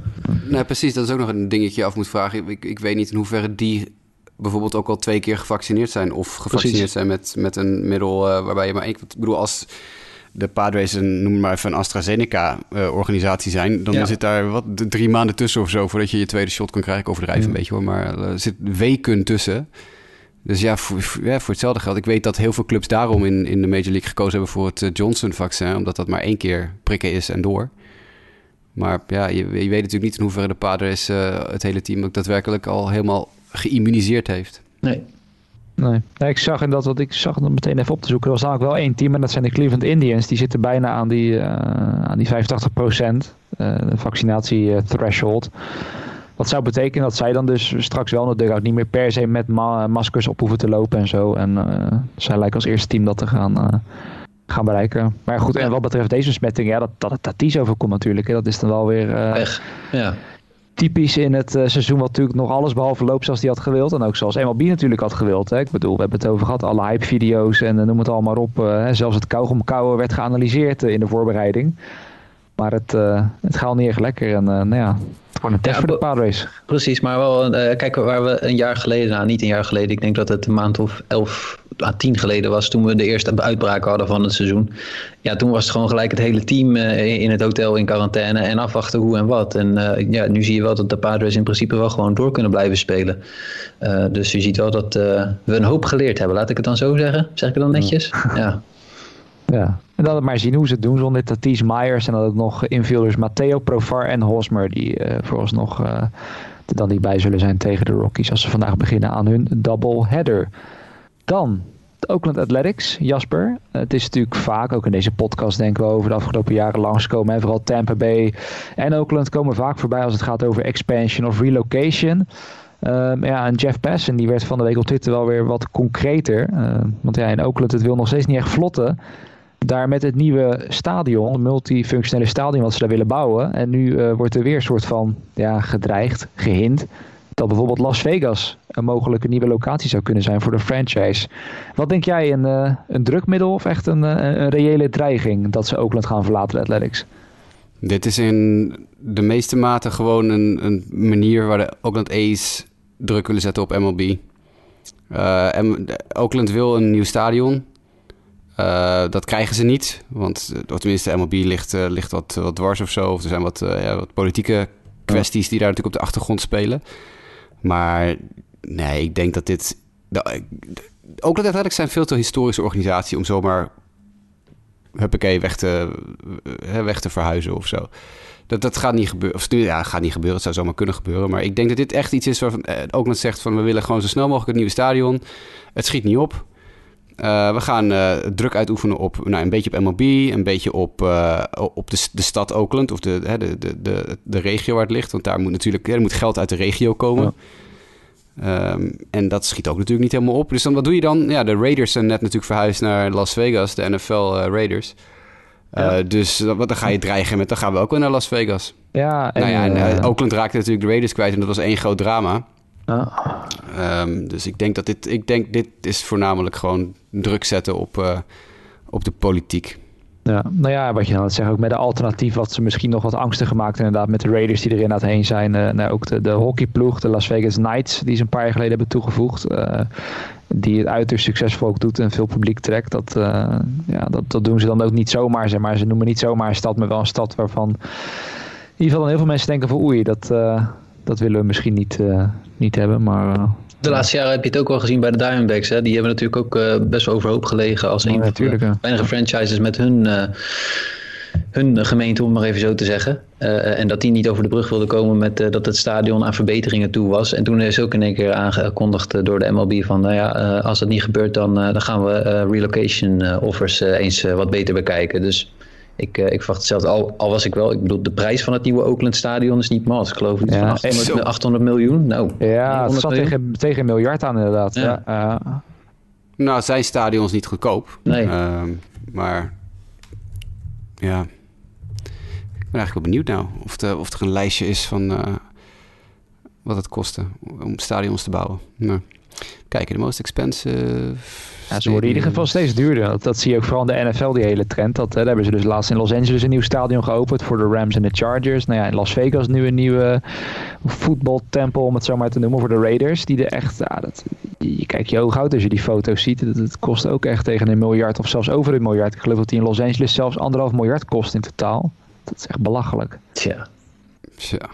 Nee, precies. Dat is ook nog een dingetje af moet vragen. Ik, ik weet niet in hoeverre die bijvoorbeeld ook al twee keer gevaccineerd zijn. Of gevaccineerd zijn met, met een middel uh, waarbij je maar één... Ik bedoel, als de Padres een, noem maar even een AstraZeneca-organisatie zijn... dan zit daar wat drie maanden tussen of zo... voordat je je tweede shot kan krijgen. Ik overdrijf een beetje hoor, maar er zit weken tussen... Dus ja voor, ja, voor hetzelfde geld. Ik weet dat heel veel clubs daarom in, in de Major League gekozen hebben voor het Johnson-vaccin. Omdat dat maar één keer prikken is en door. Maar ja, je, je weet natuurlijk niet in hoeverre de Padres uh, het hele team ook daadwerkelijk al helemaal geïmmuniseerd heeft. Nee. Nee. ik zag en dat wat ik zag het meteen even op te zoeken. Er was eigenlijk wel één team en dat zijn de Cleveland Indians. Die zitten bijna aan die, uh, aan die 85 procent uh, vaccinatie threshold. Wat zou betekenen dat zij dan dus straks wel natuurlijk niet meer per se met ma maskers op hoeven te lopen en zo. En uh, zij lijken als eerste team dat te gaan, gaan bereiken. Maar goed, en wat betreft deze besmetting, ja, dat, dat het Tatis overkomt natuurlijk. Hè, dat is dan wel weer... Weg, ja typisch in het uh, seizoen wat natuurlijk nog alles behalve loopt zoals hij had gewild. En ook zoals MLB natuurlijk had gewild. Hè. Ik bedoel, we hebben het over gehad, alle hype-video's en uh, noem het allemaal op. Uh, zelfs het kauwgomkouwen werd geanalyseerd in de voorbereiding. Maar het, het gaat niet echt lekker. En nou ja, het wordt een test voor de Padres. Precies, maar wel, kijk waar we een jaar geleden, nou niet een jaar geleden, ik denk dat het een maand of elf tien geleden was, toen we de eerste uitbraak hadden van het seizoen. Ja, toen was het gewoon gelijk het hele team uh, in het hotel in quarantaine en afwachten hoe en wat. En uh, ja, nu zie je wel dat de Padres in principe wel gewoon door kunnen blijven spelen. Uh, dus je ziet wel dat we een hoop geleerd hebben. Laat ik het dan zo zeggen. Zeg ik het dan netjes? Ja. Ja, En dan maar zien hoe ze het doen zonder Tatis Myers. En dan ook nog infielders Matteo Provar en Hosmer. Die uh, vooralsnog uh, er dan niet bij zullen zijn tegen de Rockies. Als ze vandaag beginnen aan hun double header. Dan de Oakland Athletics, Jasper. het is natuurlijk vaak, ook in deze podcast denken we over de afgelopen jaren langskomen. En vooral Tampa Bay en Oakland komen vaak voorbij als het gaat over expansion of relocation. Um, ja, en Jeff Passen die werd van de week op Twitter wel weer wat concreter. Uh, want ja, in Oakland het wil nog steeds niet echt vlotten. Daar met het nieuwe stadion, het multifunctionele stadion wat ze daar willen bouwen. En nu uh, wordt er weer een soort van ja, gedreigd, gehint. Dat bijvoorbeeld Las Vegas een mogelijke nieuwe locatie zou kunnen zijn voor de franchise. Wat denk jij, een, uh, een drukmiddel of echt een, een reële dreiging dat ze Oakland gaan verlaten, de Athletics? Dit is in de meeste mate gewoon een, een manier waar de Oakland A's druk willen zetten op MLB. Uh, en Oakland wil een nieuw stadion. Uh, dat krijgen ze niet, want tenminste MLB ligt, ligt wat, wat dwars of zo. Of er zijn wat, ja, wat politieke kwesties die daar natuurlijk op de achtergrond spelen. Maar nee, ik denk dat dit... De, Oakland Athletics zijn veel te historische organisatie om zomaar huppakee weg te, weg te verhuizen of zo. Dat, dat gaat niet gebeuren. Of ja, gaat niet gebeuren. Het zou zomaar kunnen gebeuren. Maar ik denk dat dit echt iets is waarvan eh, Oakland zegt van... we willen gewoon zo snel mogelijk het nieuwe stadion. Het schiet niet op. Uh, we gaan uh, druk uitoefenen op nou, een beetje op MLB, een beetje op, uh, op de, de stad Oakland of de, de, de, de, de regio waar het ligt. Want daar moet natuurlijk er moet geld uit de regio komen. Ja. Um, en dat schiet ook natuurlijk niet helemaal op. Dus dan, wat doe je dan? Ja, de Raiders zijn net natuurlijk verhuisd naar Las Vegas, de NFL Raiders. Ja. Dus dan ga je dreigen met, dan gaan we ook wel naar Las Vegas. Ja, en, nou ja, en Oakland raakte natuurlijk de Raiders kwijt en dat was één groot drama. Ja. Um, dus ik denk dat dit, ik denk dit is voornamelijk gewoon druk zetten op, uh, op de politiek. Ja, nou ja, wat je dan zegt, ook met de alternatief, wat ze misschien nog wat angstig gemaakt inderdaad, met de Raiders die er inderdaad heen zijn. Uh, nou, ook de, de hockeyploeg, de Las Vegas Knights, die ze een paar jaar geleden hebben toegevoegd. Uh, die het uiterst succesvol ook doet en veel publiek trekt. Dat, uh, ja, dat, dat doen ze dan ook niet zomaar, zeg maar. Ze noemen niet zomaar een stad, maar wel een stad waarvan in ieder geval dan heel veel mensen denken van oei, dat, dat willen we misschien niet, niet hebben, maar... De laatste jaren heb je het ook wel gezien bij de Diamondbacks. Hè? Die hebben natuurlijk ook uh, best wel overhoop gelegen als een van de weinige franchises met hun, uh, hun gemeente, om maar even zo te zeggen. En dat die niet over de brug wilde komen met dat het stadion aan verbeteringen toe was. En toen is ook in één keer aangekondigd door de MLB van, nou ja, als dat niet gebeurt, dan, dan gaan we relocation offers eens wat beter bekijken. Dus ik, uh, ik verwacht hetzelfde. Al, al was ik wel, ik bedoel, de prijs van het nieuwe Oakland Stadion is niet mals. Ik geloof iets ja, van 800, 800, miljoen. Nou, ja, het zat tegen, tegen een miljard aan inderdaad. Ja. ja. Uh. Nou, zijn stadions niet goedkoop. Nee. Uh, maar ja, ik ben eigenlijk wel benieuwd nou of, de, of er een lijstje is van uh, wat het kostte om stadions te bouwen. Nou, kijken, de most expensive ja, ze worden in ieder geval steeds duurder. Dat, dat zie je ook vooral in de NFL, die hele trend. Dat, daar hebben ze dus laatst in Los Angeles een nieuw stadion geopend voor de Rams en de Chargers. Nou ja, in Las Vegas nu een nieuwe voetbaltempel, om het zo maar te noemen, voor de Raiders. Die er echt, ja, dat, je kijkt je oog uit als je die foto's ziet. Het, het kost ook echt tegen een miljard of zelfs over een miljard. Ik geloof dat die in Los Angeles zelfs anderhalf miljard kost in totaal. Dat is echt belachelijk. Tja. Tja.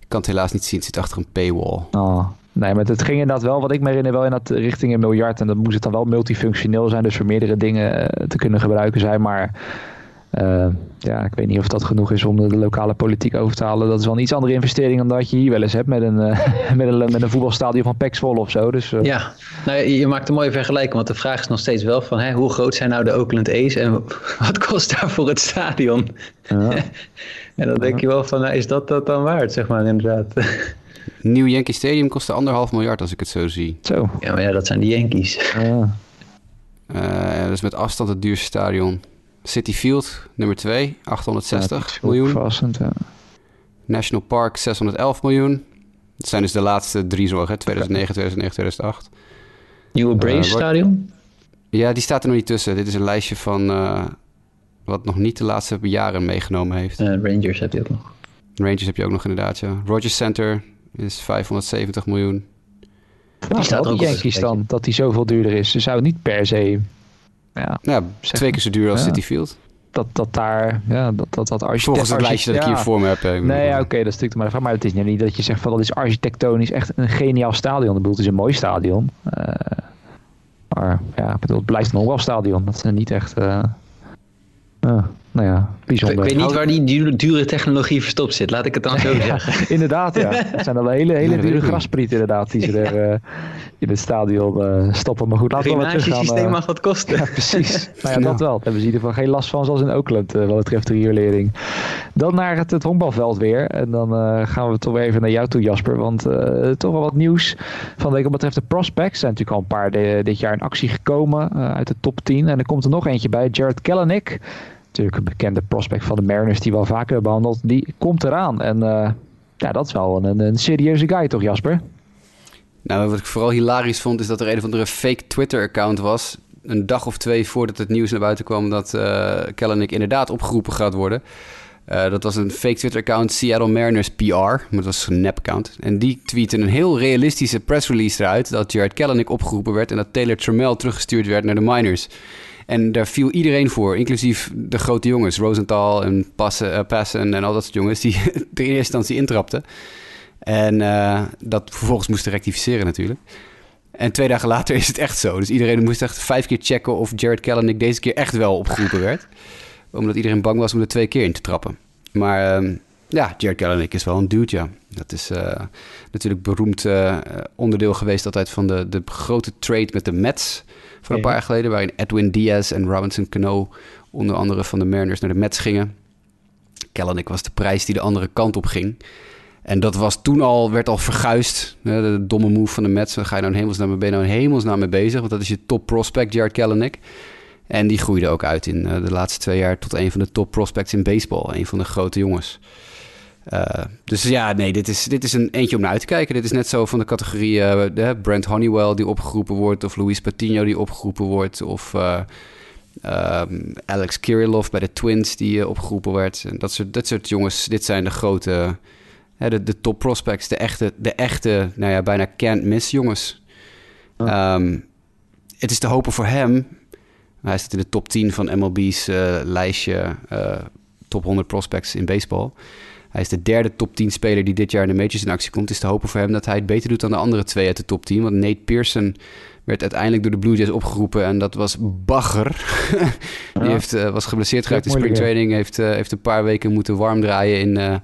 Ik kan het helaas niet zien. Het zit achter een paywall. Oh. Nee, maar het ging inderdaad wel, wat ik me herinner, wel in dat richting een miljard. En dat moest het dan wel multifunctioneel zijn, dus voor meerdere dingen uh, te kunnen gebruiken zijn. Maar uh, ja, ik weet niet of dat genoeg is om de, lokale politiek over te halen. Dat is wel een iets andere investering dan dat je hier wel eens hebt met een, uh, met een, met een voetbalstadion van Pax of zo. Dus, Ja, nou, je, je maakt een mooie vergelijking, want de vraag is nog steeds wel van hè, hoe groot zijn nou de Oakland A's en wat kost daarvoor het stadion? Ja. en dan denk je wel van, nou, is dat dat dan waard, zeg maar inderdaad. Nieuw Yankee Stadium kostte anderhalf miljard als ik het zo zie. Zo. Ja, maar ja, dat zijn de Yankees. Ja. Uh, dat is met afstand het duurste stadion. City Field, nummer 2, 860 ja, miljoen. Verrassend, ja. National Park, 611 miljoen. Dat zijn dus de laatste drie zorgen, 2009, 2009, 2008. Nieuwe Braves uh, Stadion? Ja, die staat er nog niet tussen. Dit is een lijstje van uh, wat nog niet de laatste jaren meegenomen heeft. Rangers heb je ook nog. Rangers heb je ook nog inderdaad, ja. Rogers Center, is 570 miljoen. Die staat ook Yankees dan, dat die zoveel duurder is. Ze zou niet per se... Ja, ja twee keer zo duur als ja. City Field. Dat, dat daar, ja, dat, dat, dat architect... Volgens het lijstje dat ik hier voor me heb. Nee, ja, oké, okay, dat is natuurlijk maar vraag. Maar het is niet dat je zegt van dat is architectonisch echt een geniaal stadion. Ik bedoel, het is een mooi stadion. Uh, maar ja, ik bedoel, het blijft een wel stadion. Dat is niet echt... Uh, Uh, nou ja, bijzonder. Ik weet niet waar die dure, technologie verstopt zit, laat ik het dan zo zeggen. inderdaad, ja. Het zijn al hele, hele dure grasprieten inderdaad die ze er uh, in het stadion uh, stoppen. Maar goed, laten we maar terug gaan. systeem mag wat kosten. Ja, precies. nou ja, dat wel. Daar hebben ze in ieder geval geen last van, zoals in Oakland, wat betreft de riolering. Dan naar het, het honkbalveld weer. En dan gaan we toch weer even naar jou toe, Jasper. Want toch wel wat nieuws van de week wat betreft de prospects. Er zijn natuurlijk al een paar de, dit jaar in actie gekomen uit de top 10. En er komt er nog eentje bij, Jared Kellenick natuurlijk een bekende prospect van de Mariners die we al vaker behandeld. Die komt eraan. En uh, ja, dat is wel een, een serieuze guy toch, Jasper? Nou, wat ik vooral hilarisch vond, is dat er een of andere fake Twitter-account was. Een dag of twee voordat het nieuws naar buiten kwam dat uh, Kellenick inderdaad opgeroepen gaat worden. Uh, dat was een fake Twitter-account, Seattle Mariners PR, maar dat was een nep-account. En die tweette een heel realistische press release eruit dat Jared Kellenick opgeroepen werd en dat Taylor Trammell teruggestuurd werd naar de minors. En daar viel iedereen voor, inclusief de grote jongens. Rosenthal en Passen, uh, Passen en al dat soort jongens die er in eerste instantie intrapten. En uh, dat vervolgens moesten rectificeren natuurlijk. En twee dagen later is het echt zo. Dus iedereen moest echt vijf keer checken of Jared Kellenick deze keer echt wel opgeroepen werd. Omdat iedereen bang was om er twee keer in te trappen. Maar uh, ja, Jared Kellenick is wel een dude, ja. Dat is uh, natuurlijk beroemd uh, onderdeel geweest altijd van de, de grote trade met de Mets van een paar jaar geleden, waarin Edwin Diaz en Robinson Cano onder andere van de Mariners naar de Mets gingen. Kellenick was de prijs die de andere kant op ging. En dat was toen al, werd al verguisd. De domme move van de Mets. Dan ga je nou een hemelsnaam, ben je nou een hemelsnaam mee bezig. Want dat is je top prospect, Jared Kellenick. En die groeide ook uit in eh, de laatste twee jaar tot een van de top prospects in baseball. Een van de grote jongens. Uh, dus ja, nee, dit is, dit is een eentje om naar uit te kijken. Dit is net zo van de categorie uh, Brent Honeywell die opgeroepen wordt... of Luis Patino die opgeroepen wordt... of uh, um, Alex Kirillov bij de Twins die opgeroepen werd. En dat soort, dat soort jongens, dit zijn de grote... de, de top prospects, de echte, de echte nou ja, bijna can't miss jongens. Oh. Um, het is te hopen voor hem... Hij zit in de top 10 van MLB's lijstje... top 100 prospects in baseball... Hij is de derde top 10 speler die dit jaar in de majors in actie komt. Het is te hopen voor hem dat hij het beter doet dan de andere twee uit de top 10. Want Nate Pearson werd uiteindelijk door de Blue Jays opgeroepen en dat was bagger. Die heeft, uh, was geblesseerd geraakt in springtraining. Heeft, uh, heeft een paar weken moeten warm draaien in uh,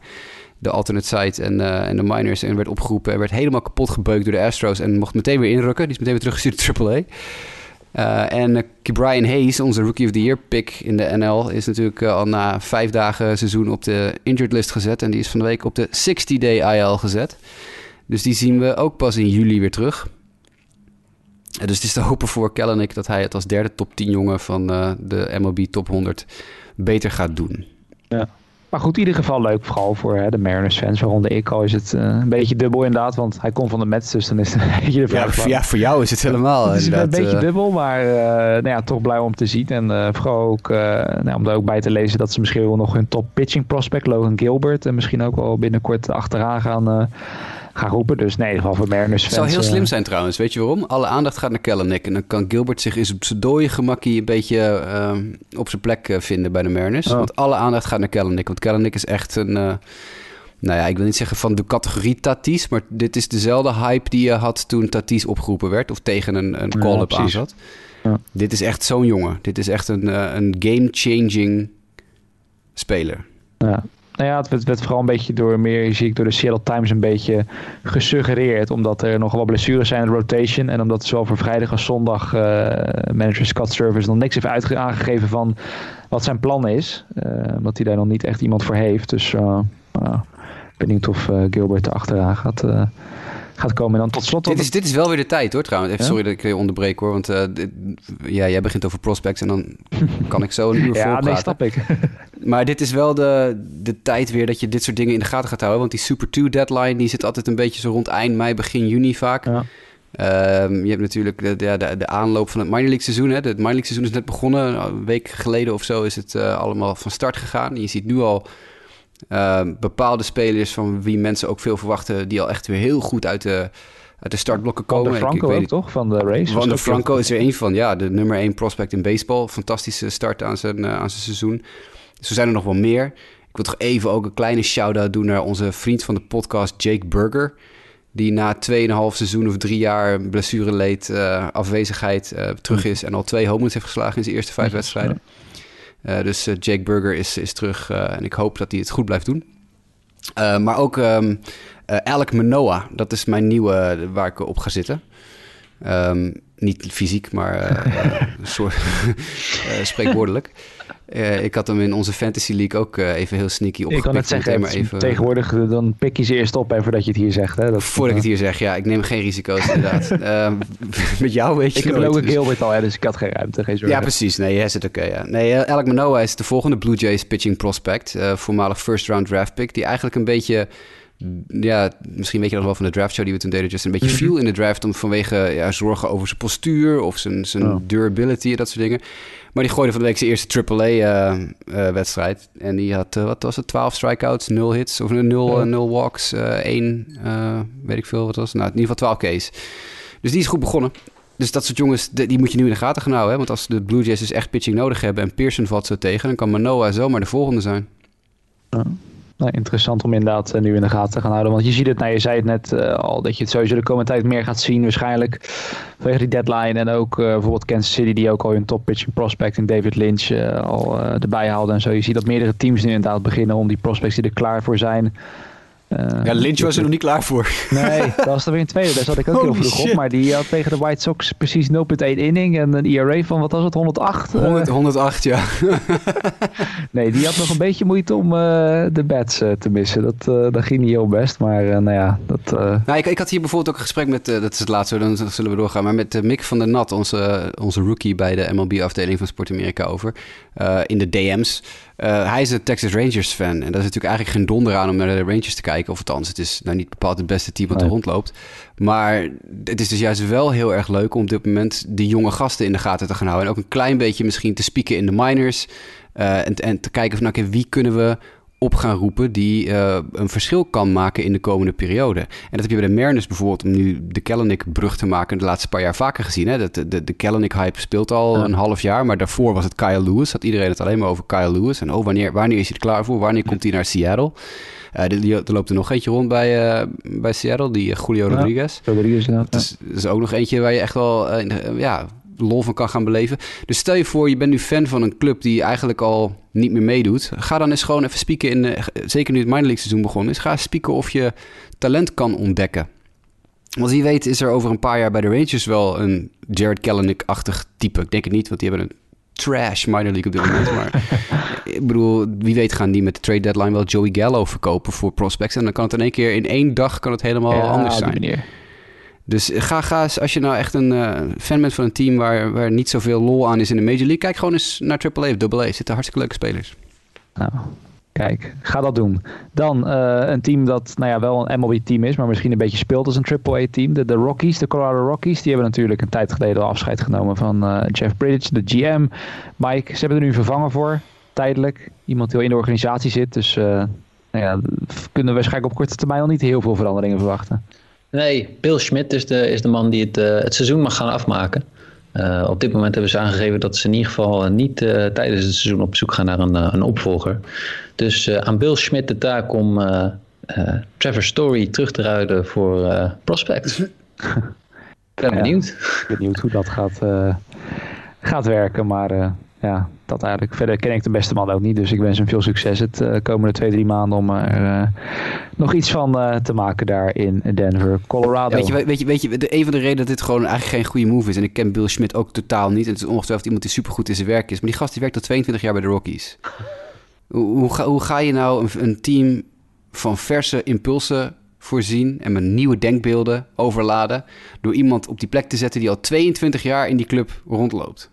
de alternate site en, en de minors. En werd opgeroepen en werd helemaal kapot gebeukt door de Astros. En mocht meteen weer inrukken. Die is meteen weer teruggestuurd naar AAA. Uh, en uh, Brian Hayes, onze Rookie of the Year pick in de NL, is natuurlijk uh, al na vijf dagen seizoen op de injured list gezet. En die is van de week op de 60-day IL gezet. Dus die zien we ook pas in juli weer terug. dus het is te hopen voor Kellenick dat hij het als derde top 10 jongen van de MLB top 100 beter gaat doen. Ja. Maar goed, in ieder geval leuk, vooral voor hè, de Mariners-fans. Waaronder ik al is het uh, een beetje dubbel inderdaad, want hij komt van de Mets, dus dan is het een beetje de vraag. Ja, ja, voor jou is het helemaal Het is een beetje uh... dubbel, maar uh, nou ja, toch blij om te zien. En vooral ook nou, om er ook bij te lezen dat ze misschien wel nog hun top pitching prospect, Logan Gilbert, en misschien ook wel binnenkort achteraan gaan gaan roepen. Dus nee, in ieder geval voor Mariners Het zou heel slim zijn trouwens. Weet je waarom? Alle aandacht gaat naar Kellenick. En dan kan Gilbert zich op zijn dode gemakkie een beetje uh, op zijn plek vinden bij de Mariners. Oh. Want alle aandacht gaat naar Kellenick. Want Kellenick is echt een... Uh, nou ja, ik wil niet zeggen van de categorie Tatis, maar dit is dezelfde hype die je had toen Tatis opgeroepen werd of tegen een, een call-up ja, aanzat. Ja. Dit is echt zo'n jongen. Dit is echt een, een game-changing speler. Ja, nou ja, het werd, vooral een beetje door meer, zie ik door de Seattle Times een beetje gesuggereerd. Omdat er nogal wat blessures zijn in de rotation. En omdat zowel voor vrijdag als zondag uh, manager Scott Service nog niks heeft uitge aangegeven van wat zijn plan is. Uh, omdat hij daar nog niet echt iemand voor heeft. Dus uh, benieuwd of Gilbert erachteraan gaat gaat komen. En dan tot slot... Dit is, dit is wel weer de tijd hoor trouwens. Even, Sorry dat ik je onderbreek hoor. Want uh, dit, ja, jij begint over prospects en dan kan ik zo een uur ja, nee, snap ik. maar dit is wel de, de tijd weer dat je dit soort dingen in de gaten gaat houden. Want die Super 2 deadline die zit altijd een beetje zo rond eind mei, begin juni vaak. Ja. Um, je hebt natuurlijk de, de, de, aanloop van het minor league seizoen. Hè. Het minor league seizoen is net begonnen. Een week geleden of zo is het uh, allemaal van start gegaan. Je ziet nu al uh, bepaalde spelers van wie mensen ook veel verwachten, die al echt weer heel goed uit de, uit de startblokken komen. Van de Franco ik, ik ook, toch? Van de race? Van de Franco is er een van, ja. De nummer 1 prospect in baseball. Fantastische start aan zijn, uh, aan zijn seizoen. Dus er zijn er nog wel meer. Ik wil toch even ook een kleine shout-out doen naar onze vriend van de podcast, Jake Burger. Die na 2,5 seizoen of drie jaar blessure leed, uh, afwezigheid uh, terug is. En al twee home heeft geslagen in zijn eerste vijf wedstrijden. Dus Jake Burger is, is terug en ik hoop dat hij het goed blijft doen. maar ook um, Alec Manoa, dat is mijn nieuwe waar ik op ga zitten. Um, niet fysiek, maar soort, spreekwoordelijk. Uh, ik had hem in onze Fantasy League ook uh, even heel sneaky opgepikt. Ik kan het zeggen, maar even, tegenwoordig dan pik je ze eerst op en voordat je het hier zegt. Hè? Dat, voordat ik het hier zeg, ja. Ik neem geen risico's inderdaad. uh, met jou weet je Ik heb ook dus. Gilbert al, hè, dus ik had geen ruimte, geen Ja, precies. Nee, jij zit oké, okay, ja. Nee, Alec Manoa is de volgende Blue Jays pitching prospect. voormalig first round draft pick. Die eigenlijk een beetje ja, misschien weet je nog wel van de draft show die we toen deden, just een beetje mhm. viel in de draft om vanwege ja, zorgen over zijn postuur of zijn, zijn oh. durability en dat soort dingen. Maar die gooide van de week zijn eerste AAA-wedstrijd. Eh, eh, en die had, uh, wat was het, 12 strikeouts, 0 hits of 0, 0 walks, 1, weet ik veel, wat was? Nou, in ieder geval 12 Ks. Dus die is goed begonnen. Dus dat soort jongens, die moet je nu in de gaten gaan houden. Hè? Want als de Blue Jays dus echt pitching nodig hebben en Pearson valt zo tegen, dan kan Manoa zomaar de volgende zijn. Ja nou, interessant om inderdaad uh, nu in de gaten te gaan houden. Want je ziet het, nou, je zei het net uh, al, dat je het sowieso de komende tijd meer gaat zien waarschijnlijk. Vanwege die deadline en ook uh, bijvoorbeeld Kansas City die ook al hun top pitching prospect in David Lynch al erbij haalde en zo. Je ziet dat meerdere teams nu inderdaad beginnen om die prospects die er klaar voor zijn uh, ja, Lynch was er nog niet klaar voor. Nee, dat was er weer een tweede. Daar zat ik ook heel vroeg op. Maar die had tegen de White Sox precies 0,1 inning en een ERA van, wat was het, 108? 100, 108, ja. nee, die had nog een beetje moeite om uh, de bats uh, te missen. Dat, dat ging niet heel best, maar nou ja. Dat, nou, ik, ik had hier bijvoorbeeld ook een gesprek met, dat is het laatste, dan zullen we doorgaan, maar met Mick van der Nat, onze, onze rookie bij de MLB-afdeling van Sport Amerika over, in de DM's. Uh, hij is een Texas Rangers fan. En dat is natuurlijk eigenlijk geen donder aan om naar de Rangers te kijken. Of althans, het is nou niet bepaald het beste team wat er rondloopt. Maar het is dus juist wel heel erg leuk om op dit moment die jonge gasten in de gaten te gaan houden. En ook een klein beetje misschien te spieken in de minors. Uh, en, en, te kijken van, oké, wie kunnen we op gaan roepen die uh, een verschil kan maken in de komende periode. En dat heb je bij de Mariners bijvoorbeeld, om nu de Kellenic-brug te maken, de laatste paar jaar vaker gezien. Hè? De, de, de Kellenic-hype speelt al een half jaar, maar daarvoor was het Kyle Lewis. Had iedereen het alleen maar over Kyle Lewis. En oh, wanneer, wanneer is hij er klaar voor? Wanneer komt hij naar Seattle? Uh, er loopt er nog eentje rond bij, uh, bij Seattle, die Julio Rodriguez. Rodriguez. Dus, dat is ook nog eentje waar je echt wel ja, lol van kan gaan beleven. Dus stel je voor, je bent nu fan van een club die eigenlijk al niet meer meedoet. Ga dan eens gewoon even spieken in, de, zeker nu het minor league seizoen begonnen is, ga spieken of je talent kan ontdekken. Want wie weet is er over een paar jaar bij de Rangers wel een Jared Kelenic-achtig type. Ik denk het niet, want die hebben een trash minor league op dit moment. Maar ik bedoel, wie weet gaan die met de trade deadline wel Joey Gallo verkopen voor prospects. En dan kan het in één keer, in één dag kan het helemaal anders zijn. Dus ga, ga eens, als je nou echt een uh, fan bent van een team waar, waar niet zoveel lol aan is in de Major League, kijk gewoon eens naar AAA of AA. Zitten hartstikke leuke spelers. Nou, kijk, ga dat doen. Dan uh, een team dat nou ja, wel een MLB-team is, maar misschien een beetje speelt als een AAA-team. De, de Rockies, de Colorado Rockies, die hebben natuurlijk een tijd geleden al afscheid genomen van uh, Jeff Bridge, de GM. Mike, ze hebben er nu vervangen voor, tijdelijk. Iemand die al in de organisatie zit, dus nou ja, kunnen we waarschijnlijk op korte termijn al niet heel veel veranderingen verwachten. Nee, Bill Schmidt is de, is de man die het, uh, het seizoen mag gaan afmaken. Uh, op dit moment hebben ze aangegeven dat ze in ieder geval niet uh, tijdens het seizoen op zoek gaan naar een, een opvolger. Dus aan Bill Schmidt de taak om Trevor Story terug te ruiden voor Prospect. Ik ben benieuwd. Ik ben benieuwd hoe dat gaat, gaat werken, maar ja, dat eigenlijk. Verder ken ik de beste man ook niet. Dus ik wens hem veel succes het uh, komende twee, drie maanden om er uh, nog iets van uh, te maken daar in Denver, Colorado. Weet, je, weet, je, weet je, een van de redenen dat dit gewoon eigenlijk geen goede move is. En ik ken Bill Schmidt ook totaal niet. En het is ongetwijfeld iemand die supergoed in zijn werk is. Maar die gast die werkt al 22 jaar bij de Rockies. hoe, hoe, ga, hoe ga je nou een, een team van verse impulsen voorzien en met nieuwe denkbeelden overladen door iemand op die plek te zetten die al 22 jaar in die club rondloopt?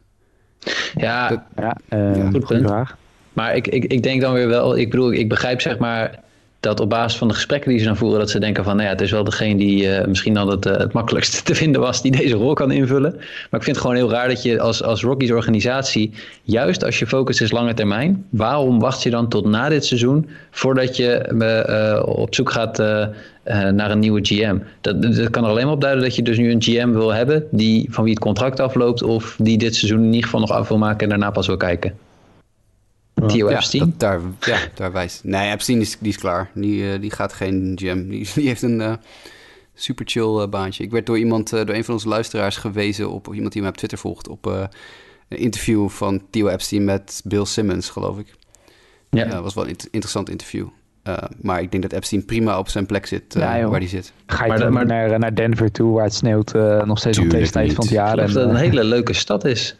Ja, ja, uh, goed punt. Vraag. Maar ik, ik, ik denk dan weer wel, ik bedoel, ik begrijp zeg maar dat op basis van de gesprekken die ze dan voeren, dat ze denken van, nou ja, het is wel degene die uh, misschien dan het, uh, het makkelijkst te vinden was die deze rol kan invullen. Maar ik vind het gewoon heel raar dat je als, als Rockies organisatie, juist als je focus is lange termijn, waarom wacht je dan tot na dit seizoen voordat je uh, op zoek gaat naar een nieuwe GM? Dat, dat kan er alleen maar op duiden dat je dus nu een GM wil hebben die, van wie het contract afloopt of die dit seizoen in ieder geval nog af wil maken en daarna pas wil kijken. Theo Epstein? daar, ja, daar wijst. Nee, Epstein is, die is klaar. Die, uh, die gaat geen jam. Die, die heeft een uh, super chill uh, baantje. Ik werd door iemand, door een van onze luisteraars gewezen op, iemand die me op Twitter volgt, op een interview van Theo Epstein met Bill Simmons, geloof ik. Ja. Dat was wel een int- interessant interview. Eh, maar ik denk dat Epstein prima op zijn plek zit eh, Ja, waar hij zit. Ga je Maar dan maar- naar, naar Denver toe, waar het sneeuwt eh, nog steeds op deze tijd niet. van het Ik jaar. En, dat het een eh, hele leuke stad is.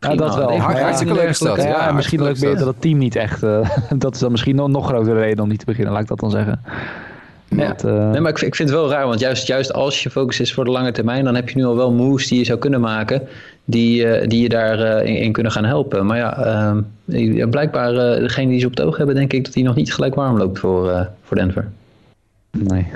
Ja, dat wel. Ja, hartstikke leuke stad. Ja, Ja, en misschien ook hartstikke weer leuke dat het team niet echt... eh, dat is dan misschien nog, nog grotere reden om niet te beginnen, laat ik dat dan zeggen. Ja. Eh, Nee, maar ik, vind- ik vind het wel raar, want juist, juist als je focus is voor de lange termijn, dan heb je nu al wel moves die je zou kunnen maken, die, eh, die je daar eh, in, kunnen gaan helpen. Maar ja, ehm, blijkbaar degene die ze op het oog hebben, denk ik dat die nog niet gelijk warm loopt voor, voor Denver. Nee,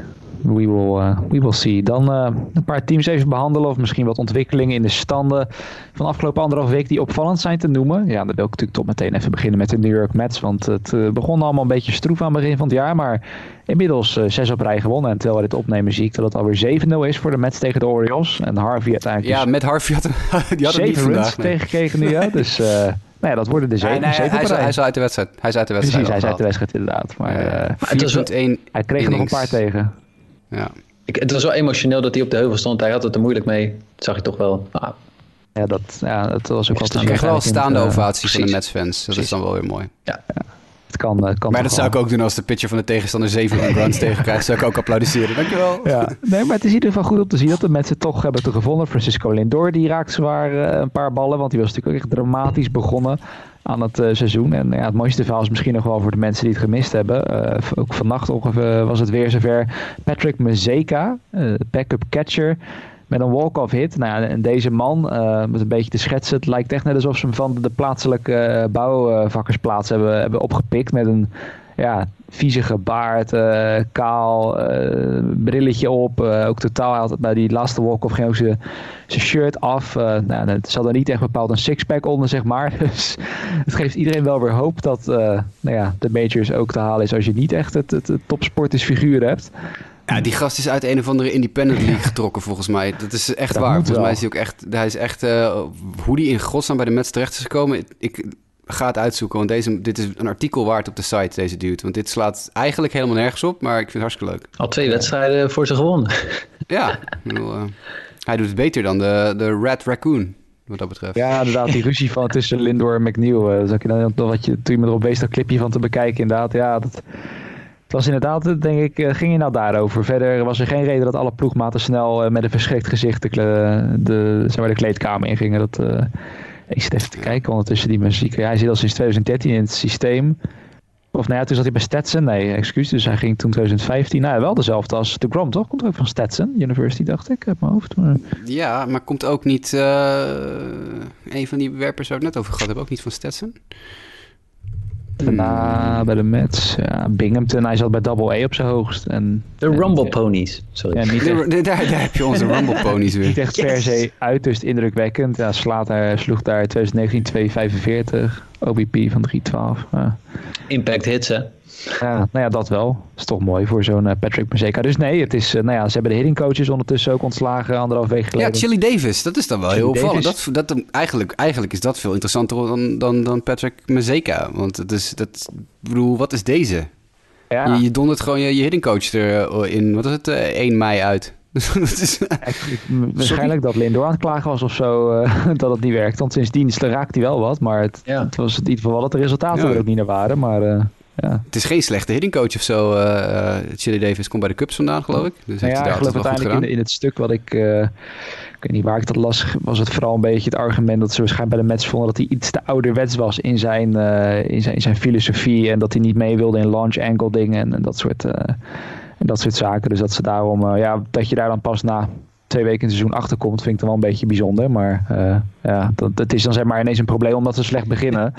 we will, eh, we will see. Dan eh, een paar teams even behandelen of misschien wat ontwikkelingen in de standen van de afgelopen anderhalf week die opvallend zijn te noemen. Ja, dan wil ik natuurlijk toch meteen even beginnen met de New York Mets, want het eh, begon allemaal een beetje stroef aan het begin van het jaar, maar inmiddels eh, zes op rij gewonnen. En terwijl we dit opnemen zie ik dat het alweer 7-0 is voor de Mets tegen de Orioles. En Harvey uiteindelijk Ja, dus met Harvey had, die had het niet zeven runs vandaag. nee. tegengekregen nu, ja. Dus eh, nou ja, dat worden de Nee, zeven, nee, zeven hij, is, rij. hij is uit de wedstrijd. Hij is uit de wedstrijd. Precies, hij is uit de wedstrijd inderdaad. Maar eh. Maar het was wel- 4.1 hij kreeg er nog een paar tegen. Ja. Ik, het was wel emotioneel dat hij op de heuvel stond. Hij had het er moeilijk mee. Dat zag je toch wel. Ah, Ja, dat, ja, dat was ook wel te Ik kreeg wel staande eh, ovatie van de precies. Mets-fans. Dat is dan wel weer mooi. Het kan, eh, kan Maar dat zou ik ook doen als de pitcher van de tegenstander 7 home runs tegenkrijgt. Zou ik ook applaudisseren. Dankjewel. Ja, nee, maar het is in ieder geval goed om te zien dat de mensen toch hebben te gevonden. Francisco Lindor, die raakte zwaar eh, een paar ballen, want die was natuurlijk ook echt dramatisch begonnen aan het eh, seizoen. En ja, het mooiste verhaal is misschien nog wel voor de mensen die het gemist hebben. Ook vannacht ongeveer was het weer zover. Patrick Mazeka, backup catcher, met een walk-off hit. Nou ja, en deze man, eh, met een beetje te schetsen, het lijkt echt net alsof ze hem van de plaatselijke eh, bouwvakkersplaats hebben, hebben opgepikt met een ja, viezige baard, eh, kaal, brilletje op. ook totaal, had bij die laatste walk-off ging ook zijn shirt af. Nou, het zat er niet echt bepaald een sixpack onder, zeg maar. Dus het geeft iedereen wel weer hoop dat nou ja, de majors ook te halen is als je niet echt het, het, het topsportersfiguur hebt. Ja, die gast is uit een of andere independent league getrokken volgens mij. Dat is echt Dat waar. Volgens mij is hij ook echt... Hij is echt eh, hoe die in godsnaam bij de Mets terecht is gekomen... Ik, ga het uitzoeken, want deze, dit is een artikel waard op de site, deze dude. Want dit slaat eigenlijk helemaal nergens op, maar ik vind het hartstikke leuk. al twee wedstrijden voor ze gewonnen. Ja, bedoel, eh, hij doet het beter dan de, de Red Raccoon, wat dat betreft. Ja, inderdaad, die ruzie van tussen Lindor en McNeil. zag je dan nog wat je toen je me erop wees dat clipje van te bekijken. Inderdaad, ja, dat, was inderdaad, denk ik, eh, ging je nou daarover. Verder was er geen reden dat alle ploegmaten snel eh, met een verschrikt gezicht de, zeg maar, de kleedkamer ingingen. Dat, eh, ik zit even te kijken ondertussen die muziek. Ja, hij zit al sinds 2013 in het systeem. Of nou ja, toen zat hij bij Stetson. Nee, excuus. Dus hij ging toen 2015. Nou, ja, wel dezelfde als de Grom, toch? Komt ook van Stetson University, dacht ik, uit mijn hoofd. Maar... Ja, maar komt ook niet... een van die werpers waar we het net over gehad hebben, ook niet van Stetson? Daarna bij de Mets. Ja, Binghamton, hij zat bij Double A op zijn hoogst. En, De Rumble Ponies. Sorry. Ja, niet echt, Daar, daar, daar heb je onze Rumble Ponies niet weer. echt per se uiterst indrukwekkend. Ja, slaat daar, sloeg daar 2019 2,45. OBP van 3,12. Ja. Impact hits, hè? Ja, nou ja, dat wel. Dat is toch mooi voor zo'n eh, Patrick Mazeka. Dus nee, het is, eh, nou ja, ze hebben de hitting coaches ondertussen ook ontslagen anderhalf week Ja, geleden. Chili Davis, dat is dan wel Chili heel opvallend. Dat, dat, eigenlijk, eigenlijk is dat veel interessanter dan, dan, dan Patrick Mazeka. Want het is, dat, bedoel, wat is deze? ja, Je, je dondert gewoon je, je hitting coach erin, wat is het, eh, 1 mei uit. Dat is, waarschijnlijk dat Lindor aan het klagen was of zo, eh, dat het niet werkt. Want sindsdien raakt hij wel wat, maar het, Ja. het was in ieder geval wel dat de resultaten Ja. er ook niet naar waren. Maar eh, ja. het is geen slechte hitting coach of zo. eh, Chili Davis komt bij de Cubs vandaan, geloof ik. Dus Nou heeft ja, ik geloof uiteindelijk in, het stuk wat ik, eh, ik weet niet waar ik dat las, was het vooral een beetje het argument dat ze waarschijnlijk bij de Mets vonden dat hij iets te ouderwets was in zijn, in zijn, in zijn filosofie en dat hij niet mee wilde in launch angle dingen en, en dat soort, en dat soort zaken. Dus dat ze daarom, ja, dat je daar dan pas na twee weken in het seizoen achter komt, vind ik dan wel een beetje bijzonder. Maar eh, ja, dat, dat is dan zeg maar ineens een probleem omdat ze slecht beginnen.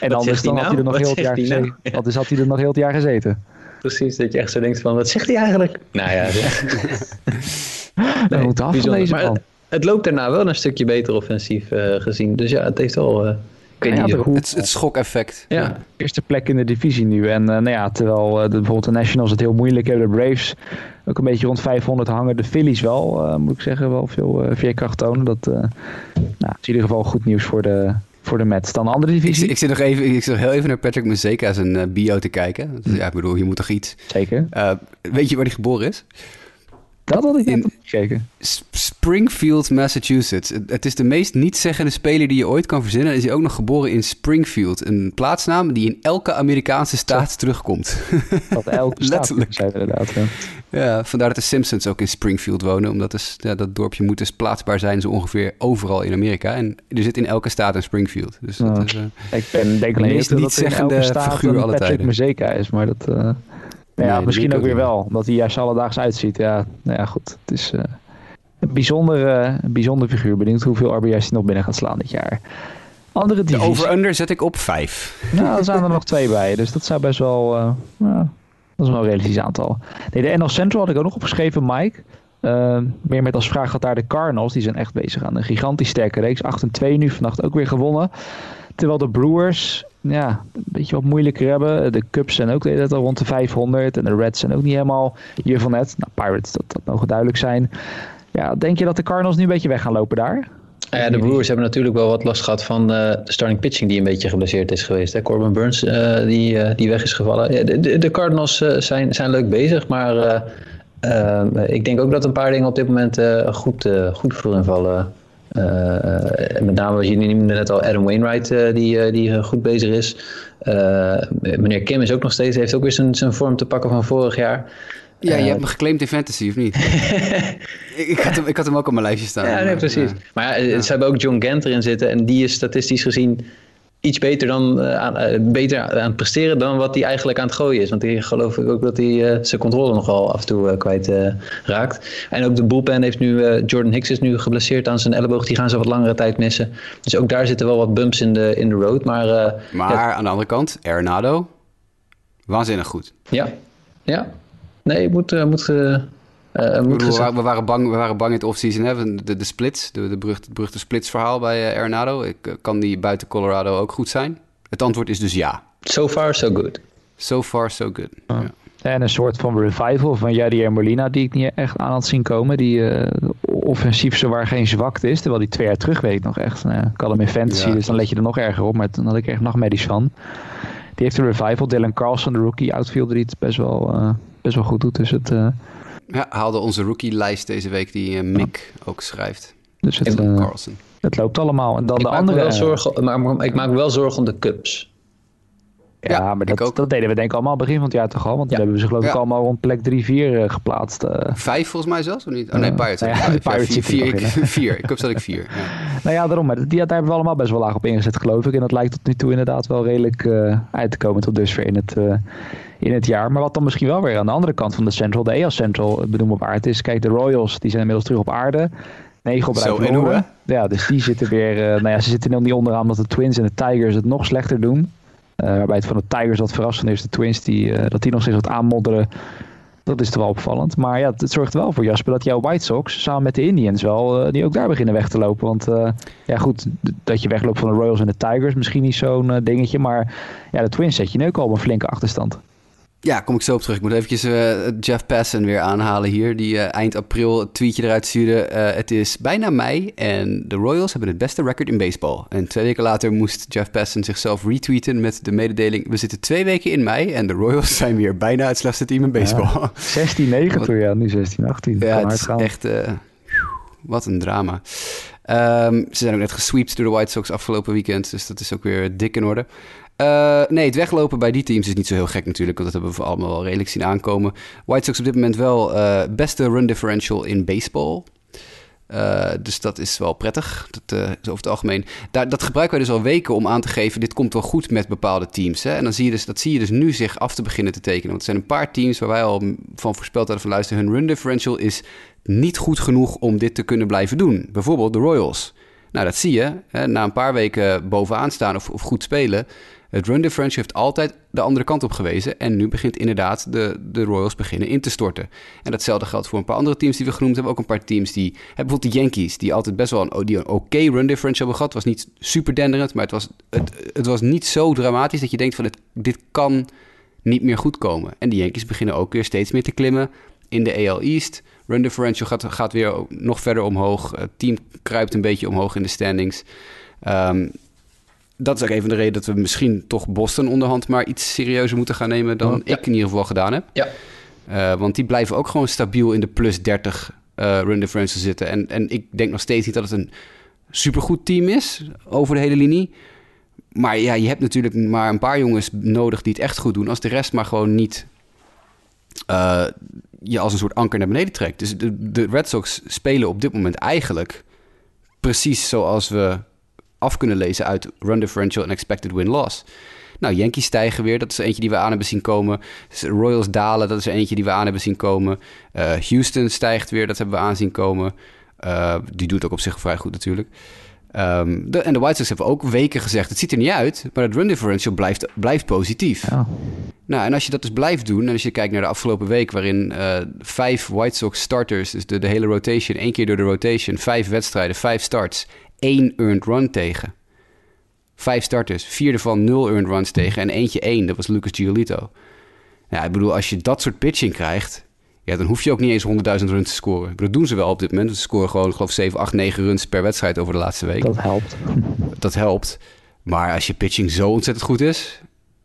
En Wat anders dan had hij er nou? nog Wat heel het jaar nou? gezeten. Is had hij er nog heel het jaar gezeten? Precies, dat je echt zo denkt van, wat zegt hij eigenlijk? Nou ja, Maar het, het loopt daarna wel een stukje beter offensief eh, gezien. Dus ja, het heeft wel... eh, ik weet Ja, Het, het schokeffect. Ja, eerste plek in de divisie nu. En eh, nou ja, terwijl eh, de, bijvoorbeeld de Nationals het heel moeilijk hebben, de Braves ook een beetje rond 500 hangen. De Phillies wel, eh, moet ik zeggen, wel veel uh, veerkracht tonen. Dat eh, nou, is in ieder geval goed nieuws voor de, voor de Mets. Dan de andere divisie? ik zit nog even, ik zit nog heel even naar Patrick Mazeka zijn bio te kijken. Dus, ja, ik bedoel, je moet toch iets. Zeker. Weet je waar hij geboren is? Dat had ik op gekeken. Springfield, Massachusetts. Het- Het is de meest niet-zeggende speler die je ooit kan verzinnen. En is hij ook nog geboren in Springfield. Een plaatsnaam die in elke Amerikaanse staat terugkomt. Dat elke staat Letterlijk. zijn inderdaad. Ja. ja, vandaar dat de Simpsons ook in Springfield wonen. Omdat dus, ja, dat dorpje moet dus plaatsbaar zijn zo ongeveer overal in Amerika. En er zit in elke staat een Springfield. Dus dat Ja. is, eh, Ik ben, denk alleen meest niet niet-zeggende staat figuur alle tijden. Mazeka is, maar dat... eh, nou ja, misschien ook weer wel, omdat hij juist alledaags uitziet. Ja, nou ja, goed. Het is eh, een, bijzonder, een bijzonder figuur. Benieuwd hoeveel RBI's hij nog binnen gaat slaan dit jaar. Andere de divisies. over-under zet ik op 5. Nou, er zijn er nog twee bij. Dus dat zou best wel... eh, nou, dat is wel een realistisch aantal. Nee, de NL Central had ik ook nog opgeschreven, Mike. Eh, meer met als vraag dat daar de Cardinals. Die zijn echt bezig aan een gigantisch sterke reeks. 8-2 nu, vannacht ook weer gewonnen. Terwijl de Brewers ja, een beetje wat moeilijker hebben. De Cubs zijn ook de hele tijd al rond de 500. En de Reds zijn ook niet helemaal hier van net. Nou, Pirates, dat, dat mogen duidelijk zijn. Ja, denk je dat de Cardinals nu een beetje weg gaan lopen daar? Ja, de Brewers hebben natuurlijk wel wat last gehad van eh, de starting pitching die een beetje geblesseerd is geweest. Hè? Corbin Burns eh, die, eh, die weg is gevallen. De, de, de Cardinals eh, zijn, zijn leuk bezig, maar eh, eh, ik denk ook dat een paar dingen op dit moment eh, goed, eh, goed voor invallen. Eh, met name, je noemde net al Adam Wainwright, eh, die, eh, die eh, goed bezig is. Eh, meneer Kim is ook nog steeds, heeft ook weer zijn, zijn vorm te pakken van vorig jaar. Ja, je Eh, hebt me geclaimd in fantasy, of niet? ik, had hem, ik had hem ook op mijn lijstje staan. Ja, nee, precies. ja. Maar ja, ze hebben ook John Gant erin zitten. En die is statistisch gezien iets beter, dan, eh, aan, eh, beter aan het presteren dan wat hij eigenlijk aan het gooien is. Want die geloof ik ook dat hij eh, zijn controle nogal af en toe kwijt raakt. En ook de bullpen heeft nu, Jordan Hicks is nu geblesseerd aan zijn elleboog. Die gaan ze wat langere tijd missen. Dus ook daar zitten wel wat bumps in de, in de road. Maar Maar ja, aan de andere kant, Arenado, waanzinnig goed. ja, ja. Nee, moet... moet eh, eh, we, waren, we, waren bang, we waren bang in het offseason, hè? De, de splits, de, de beruchte, splitsverhaal bij eh, Arenado. Ik, eh, kan die buiten Colorado ook goed zijn? Het antwoord is dus ja. So far, so good. So far, so good. Ja. En een soort van revival van Jadier Molina, die ik niet echt aan had zien komen. Die eh, offensief zowaar geen zwakte is. Terwijl die twee jaar terug weet ik nog echt. Nou, ja, ik had hem in fantasy, Ja, dus dan let je er nog erger op. Maar toen had ik echt nachtmerries van. Die heeft een revival. Dylan Carlson, de rookie outfielder, die het best wel, eh, best wel goed doet. Dus het, eh, Ja, haalde onze rookie-lijst deze week die eh, Mick ook schrijft. dus het, eh, Carlson. het loopt allemaal. En dan Ik de maak, andere. wel eh, zorgen, maar, maar ik maak me wel zorgen om de Cubs. Ja, Ja, maar dat, ook. dat deden we denk ik allemaal begin van het jaar toch al. Want Ja. toen hebben we ze geloof ik Ja. allemaal rond plek 3-4 geplaatst. eh. Vijf volgens mij zelfs, of niet? Oh nee, Eh, Pirates. nou ja, de. Pirates vier, vier, er ik, vier. Ik hoop dat ik vier. Ja. Nou ja, daarom. Maar die, daar hebben we allemaal best wel laag op ingezet, geloof ik. En dat lijkt tot nu toe inderdaad wel redelijk eh, uit te komen tot dusver in het, eh, in het jaar. Maar wat dan misschien wel weer aan de andere kant van de Central, de EL Central, benoemen waard is. Kijk, de Royals, die zijn inmiddels terug op aarde. 9 op Zo, en hoe, Ja, dus die zitten weer... eh, nou ja, ze zitten nog niet onderaan omdat de Twins en de Tigers het nog slechter doen. Eh, waarbij het van de Tigers wat verrassend is. De Twins, die, eh, dat die nog steeds wat aanmodderen. Dat is toch wel opvallend. Maar ja, het, zorgt wel voor, Jasper, dat jouw White Sox samen met de Indians wel, eh, die ook daar beginnen weg te lopen. Want ja, goed, dat je wegloopt van de Royals en de Tigers, misschien niet zo'n dingetje. Maar ja, de Twins zet je nu ook al op een flinke achterstand. Ja, kom ik zo op terug. Ik moet eventjes eh, Jeff Passan weer aanhalen hier. Die eh, eind april het tweetje eruit stuurde. Eh, het is bijna mei en de Royals hebben het beste record in baseball. En twee weken later moest Jeff Passan zichzelf retweeten met de mededeling... We zitten twee weken in mei en de Royals zijn weer bijna het slechtste team in baseball. 16-9 toen, ja, nu 16-18. Ja, het is echt... wat een drama. Ehm, ze zijn ook net gesweept door de White Sox afgelopen weekend. Dus dat is ook weer dik in orde. Eh, nee, het weglopen bij die teams is niet zo heel gek natuurlijk. Want dat hebben we allemaal wel redelijk zien aankomen. White Sox op dit moment wel eh, beste run differential in baseball. Eh, dus dat is wel prettig. Dat is over het algemeen. Daar, dat gebruiken wij dus al weken om aan te geven. Dit komt wel goed met bepaalde teams. Hè? En dan zie je dus, dat zie je dus nu zich af te beginnen te tekenen. Want er zijn een paar teams waar wij al van voorspeld hadden van luister, hun run differential is niet goed genoeg om dit te kunnen blijven doen. Bijvoorbeeld de Royals. Nou, dat zie je. Hè? Na een paar weken bovenaan staan of, of goed spelen. Het run differential heeft altijd de andere kant op gewezen. En nu begint inderdaad de, de Royals beginnen in te storten. En datzelfde geldt voor een paar andere teams die we genoemd hebben. Ook een paar teams die... Bijvoorbeeld de Yankees, die altijd best wel een, die een oké run differential hebben gehad. Het was niet super denderend, maar het was, het, het was niet zo dramatisch dat je denkt van... Dit, dit kan niet meer goed komen. En de Yankees beginnen ook weer steeds meer te klimmen in de AL East. Run differential gaat, gaat weer nog verder omhoog. Het team kruipt een beetje omhoog in de standings. Ehm, dat is ook een van de redenen dat we misschien toch Boston onderhand maar iets serieuzer moeten gaan nemen dan Ja. ik in ieder geval gedaan heb. Ja. Uh, want die blijven ook gewoon stabiel in de plus 30 uh, run differential zitten. En, en ik denk nog steeds niet dat het een supergoed team is over de hele linie. Maar ja, je hebt natuurlijk maar een paar jongens nodig die het echt goed doen. Als de rest maar gewoon niet uh, je als een soort anker naar beneden trekt. Dus de, de Red Sox spelen op dit moment eigenlijk precies zoals we af kunnen lezen uit run differential en expected win-loss. Nou, Yankees stijgen weer. Dat is eentje die we aan hebben zien komen. Royals dalen. Dat is eentje die we aan hebben zien komen. Uh, Houston stijgt weer. Dat hebben we aan zien komen. Uh, die doet ook op zich vrij goed natuurlijk. Um, de, en de White Sox hebben ook weken gezegd... het ziet er niet uit, maar het run differential blijft, blijft positief. Ja. Nou, en als je dat dus blijft doen... en als je kijkt naar de afgelopen week... waarin uh, vijf White Sox starters... dus de, de hele rotation, één keer door de rotation... vijf wedstrijden, vijf starts... één earned run tegen. Vijf starters, vier ervan nul earned runs tegen... en eentje één, dat was Lucas Giolito. Ja, ik bedoel, als je dat soort pitching krijgt... Ja, dan hoef je ook niet eens 100.000 runs te scoren. Dat doen ze wel op dit moment. Ze scoren gewoon, geloof 7, 8, 9 runs per wedstrijd over de laatste week. Dat helpt. Dat helpt. Maar als je pitching zo ontzettend goed is,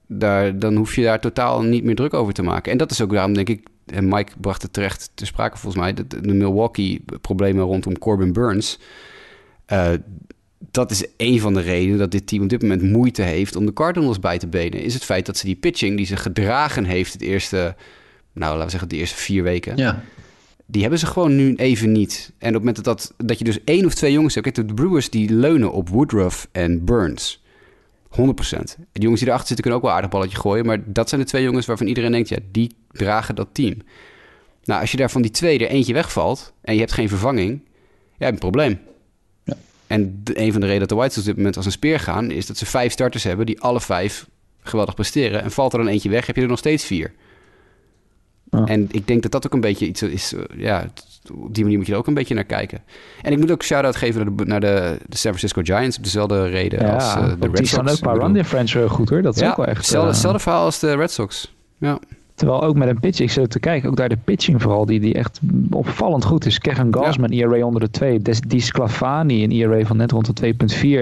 daar, dan hoef je daar totaal niet meer druk over te maken. En dat is ook daarom, denk ik, en Mike bracht het terecht te sprake volgens mij, de, de Milwaukee-problemen rondom Corbin Burns. Uh, dat is een van de redenen dat dit team op dit moment moeite heeft om de Cardinals bij te benen. Is het feit dat ze die pitching die ze gedragen heeft het eerste nou laten we zeggen de eerste vier weken. Ja. Die hebben ze gewoon nu even niet. En op het moment dat, dat je dus één of twee jongens hebt... Kijk, de Brewers die leunen op Woodruff en Burns. 100%. En die jongens die erachter zitten kunnen ook wel aardig balletje gooien. Maar dat zijn de twee jongens waarvan iedereen denkt... ja, die dragen dat team. Nou, als je daar van die twee er eentje wegvalt... en je hebt geen vervanging... ja, hebt een probleem. En de, een van de redenen dat de White Sox op dit moment als een speer gaan... is dat ze vijf starters hebben die alle vijf geweldig presteren. En valt er dan eentje weg, heb je er nog steeds vier. En ik denk dat dat ook een beetje iets is. Uh, ja, op die manier moet je er ook een beetje naar kijken. En ik moet ook shout-out geven naar de, naar de, de San Francisco Giants. Op dezelfde reden ja, als uh, de Red Sox. Die staan ook bij run differential goed hoor. Dat is ja, ook wel echt... Hetzelfde, hetzelfde verhaal als de Red Sox. Ja. Terwijl ook met een pitch, ik zit te kijken, ook daar de pitching vooral, die, die echt opvallend goed is. Kevin Gausman, ja. ERA onder de 2. Di Sclafani, een ERA van net rond de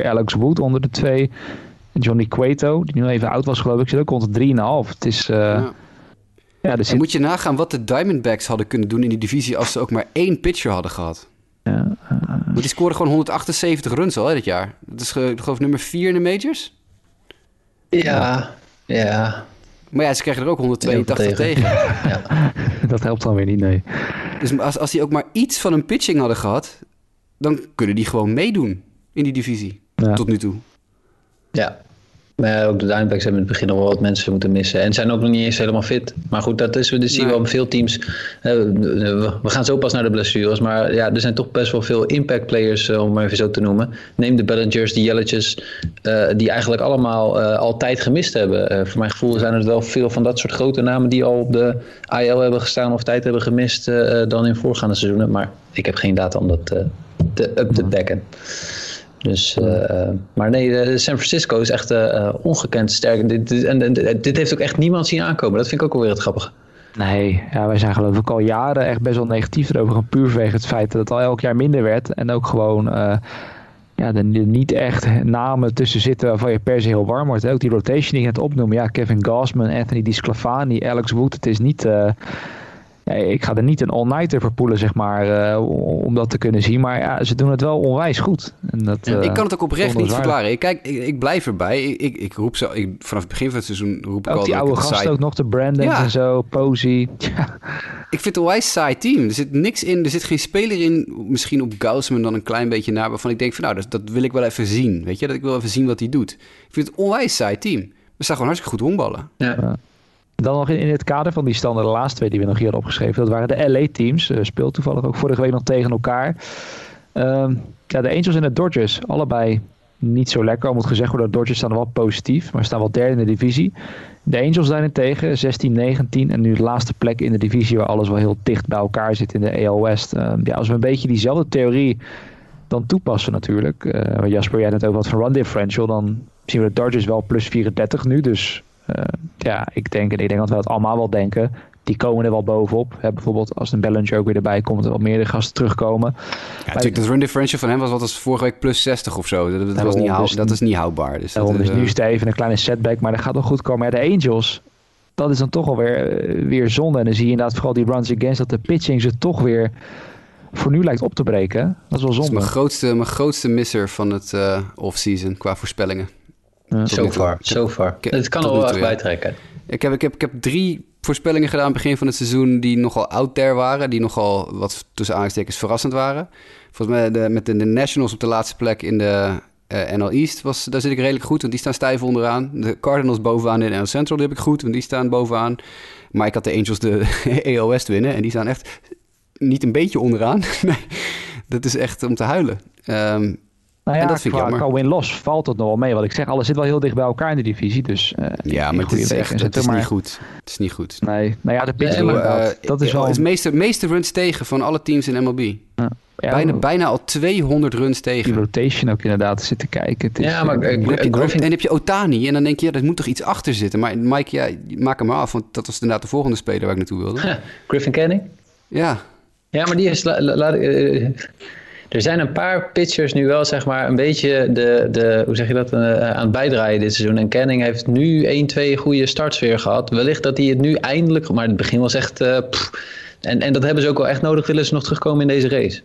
2,4. Alex Wood onder de 2. Johnny Cueto, die nu even oud was geloof ik, zit ook rond de 3,5. Het is... Uh, ja. Ja, dus en moet je nagaan wat de Diamondbacks hadden kunnen doen in die divisie als ze ook maar één pitcher hadden gehad. Ja, uh, Want die scoren gewoon 178 runs al hè, dit jaar. Dat is geloof ik nummer 4 in de majors. Ja, ja. Maar ja, ze krijgen er ook 182 tegen. tegen. ja. Dat helpt dan weer niet, nee. Dus als, als die ook maar iets van een pitching hadden gehad... dan kunnen die gewoon meedoen in die divisie. Ja. Tot nu toe. Ja, maar ook de Diamondbacks hebben in het begin nog wel wat mensen moeten missen. En zijn ook nog niet eens helemaal fit. Maar goed, dat is, dat zien we op veel teams. We gaan zo pas naar de blessures. Maar ja, er zijn toch best wel veel impact players, eh, om maar even zo te noemen. Neem de Bellingers, de Jelletjes. Uh, die eigenlijk allemaal uh, altijd gemist hebben. Uh, voor mijn gevoel zijn er wel veel van dat soort grote namen... die al op de IL hebben gestaan of tijd hebben gemist... dan in voorgaande seizoenen. Maar ik heb geen data om dat te up te backen. Dus, uh, maar nee, San Francisco is echt ongekend sterk. Dit, en, dit heeft ook echt niemand zien aankomen. Dat vind ik ook alweer het grappige. Nee, ja, wij zijn geloof ik al jaren echt best wel negatief erover. Puur vanwege het feit dat het al elk jaar minder werd. En ook gewoon ja, er niet echt namen tussen zitten waarvan je per se heel warm wordt. Ook die rotation die ik net opnoem. Ja, Kevin Gausman, Anthony Di Sclafani, Alex Wood. Het is niet ik ga er niet een all-nighter verpoelen, zeg maar, uh, om dat te kunnen zien. Maar ja, ze doen het wel onwijs goed. En dat, ja, ik kan het ook oprecht niet verklaren. Ik, kijk, ik, ik blijf erbij. Ik, ik, roep zo, ik, vanaf het begin van het seizoen roep ik ook al... die oude gasten ook nog, de Brandon ja. en zo, Posey. Ja. Ik vind het een onwijs saai team. Er zit niks in, er zit geen speler in, misschien op Gaussman dan een klein beetje naar, waarvan ik denk van nou, dat, dat wil ik wel even zien. Weet je, dat ik wil even zien wat hij doet. Ik vind het een onwijs saai team. We staan gewoon hartstikke goed honkballen. Ja. Dan nog in, het kader van die standen, de laatste twee die we nog hier hadden opgeschreven. Dat waren de LA-teams. Uh, speelt toevallig ook vorige week nog tegen elkaar. Um, ja, de Angels en de Dodgers, allebei niet zo lekker. Al moet gezegd worden, de Dodgers staan wel positief, maar staan wel derde in de divisie. De Angels daarentegen, 16, 19 en nu de laatste plek in de divisie waar alles wel heel dicht bij elkaar zit in de AL West. Um, ja, als we een beetje diezelfde theorie dan toepassen natuurlijk. Uh, Jasper, jij net over wat van run differential, dan zien we de Dodgers wel plus 34 nu, dus ja, ik denk, en ik denk dat we het allemaal wel denken. Die komen er wel bovenop. Hè, bijvoorbeeld als een Bellinger ook weer erbij komt, er wat meerdere gasten terugkomen. Ja, natuurlijk, het run differential van hem was wat als vorige week plus 60 of zo. Dat, dat, was niet, hou, dus dat is niet houdbaar. Dus dat, is nu Steven een kleine setback, maar dat gaat wel goed komen. Ja, de Angels, dat is dan toch alweer uh, weer zonde. En dan zie je inderdaad vooral die runs against dat de pitching ze toch weer voor nu lijkt op te breken. Dat is wel zonde. Dat is mijn grootste, mijn grootste misser van het uh, off-season qua voorspellingen. Ja. So far, so far. Het kan er wel echt bijtrekken. Ik heb, ik, heb, ik heb drie voorspellingen gedaan begin van het seizoen die nogal out there waren. Die nogal wat tussen aanstekens verrassend waren. Volgens mij de, met de, de, Nationals op de laatste plek in de uh, eh, NL East, was, daar zit ik redelijk goed. Want die staan stijf onderaan. De Cardinals bovenaan in de NL Central die heb ik goed. Want die staan bovenaan. Maar ik had de Angels de AL West winnen. En die staan echt niet een beetje onderaan. nee, dat is echt om te huilen. Um, nou ja, en dat vind ik jammer. Qua win-loss valt het nog wel mee. Wat ik zeg, alles zit wel heel dicht bij elkaar in de divisie. Dus, uh, ja, maar het is, echt, het is niet goed. Het is niet goed. Nee, nou ja, de pitching, nee, uh, dat is wel... Het meeste, meeste runs tegen van alle teams in MLB. Ja. Ja, bijna, bijna al 200 runs tegen. Die rotation ook inderdaad zitten kijken. Is, ja, maar uh, en, heb je, Griffin... en heb je Otani en dan denk je, ja, er moet toch iets achter zitten. Maar Mike, ja, maak hem maar af, want dat was inderdaad de volgende speler waar ik naartoe wilde. Griffin Canning? Ja. Ja, maar die is... La, la, la, uh, er zijn een paar pitchers nu wel zeg maar een beetje de, de hoe zeg je dat, uh, aan het bijdraaien dit seizoen. En Canning heeft nu 1, 2 goede starts weer gehad. Wellicht dat hij het nu eindelijk, maar het begin was echt... Uh, en, en dat hebben ze ook wel echt nodig, willen ze nog terugkomen in deze race.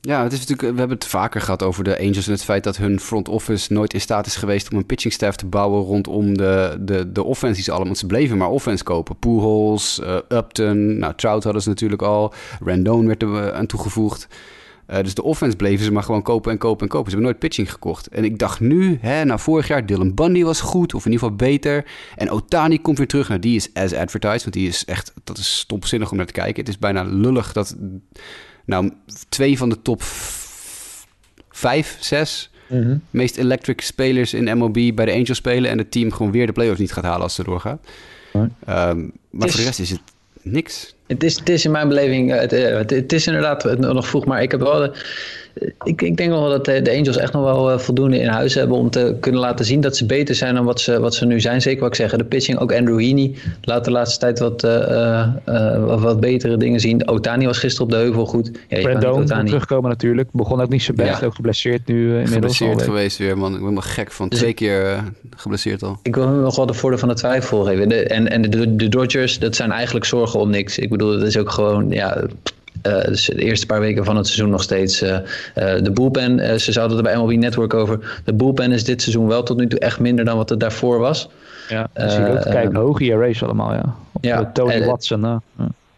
Ja, het is natuurlijk, we hebben het vaker gehad over de Angels en het feit dat hun front office nooit in staat is geweest om een pitching staff te bouwen rondom de, de, de ze allemaal. Ze bleven maar offense kopen. Pujols, uh, Upton, nou, Trout hadden ze natuurlijk al. Randone werd er aan toegevoegd. Uh, dus de offense bleven ze maar gewoon kopen en kopen en kopen. Ze hebben nooit pitching gekocht. En ik dacht nu, hè, na vorig jaar, Dylan Bundy was goed, of in ieder geval beter. En Otani komt weer terug. Nou, die is as advertised, want die is echt, dat is stomzinnig om naar te kijken. Het is bijna lullig dat, nou, twee van de top vijf, zes mm meest electric spelers in MLB bij de Angels spelen. En het team gewoon weer de playoffs niet gaat halen als ze doorgaat. Um, maar voor de rest is het niks. Het is, is in mijn beleving, eh, eh, het, het is inderdaad nog vroeg, maar ik heb wel de, ik, ik denk wel dat de Angels echt nog wel eh, voldoende in huis hebben om te kunnen laten zien dat ze beter zijn dan wat ze, wat ze nu zijn. Zeker wat ik zeg, de pitching, ook Andrew Heaney laat de laatste tijd wat, uh, uh, wat betere dingen zien. Otani was gisteren op de heuvel goed. Ja, Brandon terugkomen natuurlijk. Begon ook niet zo best, ook geblesseerd nu inmiddels. Geblesseerd geweest weer, man. Ik ben helemaal gek van. Dus twee keer geblesseerd al. Ik wil hem nog wel de voordeel van de twijfel geven. De, en en de, de Dodgers, dat zijn eigenlijk zorgen om niks. Ik bedoel, dat is ook gewoon, ja uh, dus de eerste paar weken van het seizoen nog steeds. Uh, de bullpen, ze zouden er bij MLB Network over. De bullpen is dit seizoen wel tot nu toe echt minder dan wat het daarvoor was. Ja, dus je ook kijken, hoge race allemaal, ja. Op ja Tony Watson. Ja.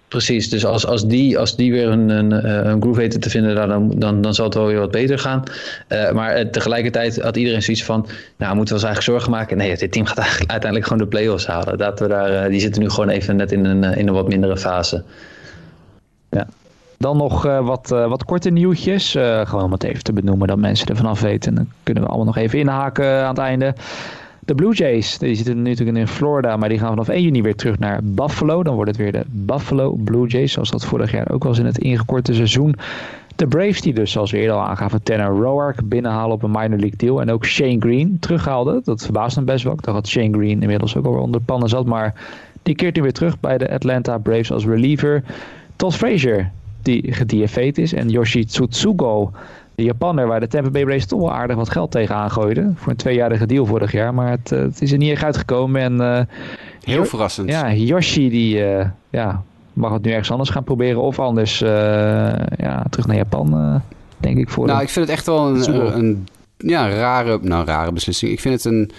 Precies, dus als, als, die, als die weer een, een, een groove weten te vinden, dan, dan, dan zal het wel weer wat beter gaan. Uh, maar tegelijkertijd had iedereen zoiets van, nou moeten we ons eigenlijk zorgen maken. Nee, dit team gaat eigenlijk uiteindelijk gewoon de play-offs halen. Dat we daar, uh, die zitten nu gewoon even net in een, in een wat mindere fase. Ja, dan nog uh, wat, uh, wat korte nieuwtjes. Uh, gewoon om het even te benoemen dat mensen er vanaf weten. Dan kunnen we allemaal nog even inhaken aan het einde. De Blue Jays, die zitten nu natuurlijk in Florida, maar die gaan vanaf 1 juni weer terug naar Buffalo. Dan wordt het weer de Buffalo Blue Jays, zoals dat vorig jaar ook was in het ingekorte seizoen. De Braves die dus, zoals we eerder al aangaven, Tanner Roark binnenhalen op een minor league deal. En ook Shane Green terughaalde. Dat verbaasde me best wel. Ik dacht dat Shane Green inmiddels ook alweer onder pannen zat. Maar die keert nu weer terug bij de Atlanta Braves als reliever. Todd Frazier, die gediefaid is. En Yoshi Tsutsugo, de Japanner, waar de Tampa Bay Rays toch wel aardig wat geld tegen aangooide. Voor een tweejarige deal vorig jaar. Maar het, eh, het is er niet echt uitgekomen. En, uh, Heel verrassend. Ja, Yoshi die uh, ja, mag het nu ergens anders gaan proberen. Of anders ja, terug naar Japan, denk ik. Voor nou, ik vind het echt wel een, een, ja, rare, nou, rare beslissing. Ik vind het een...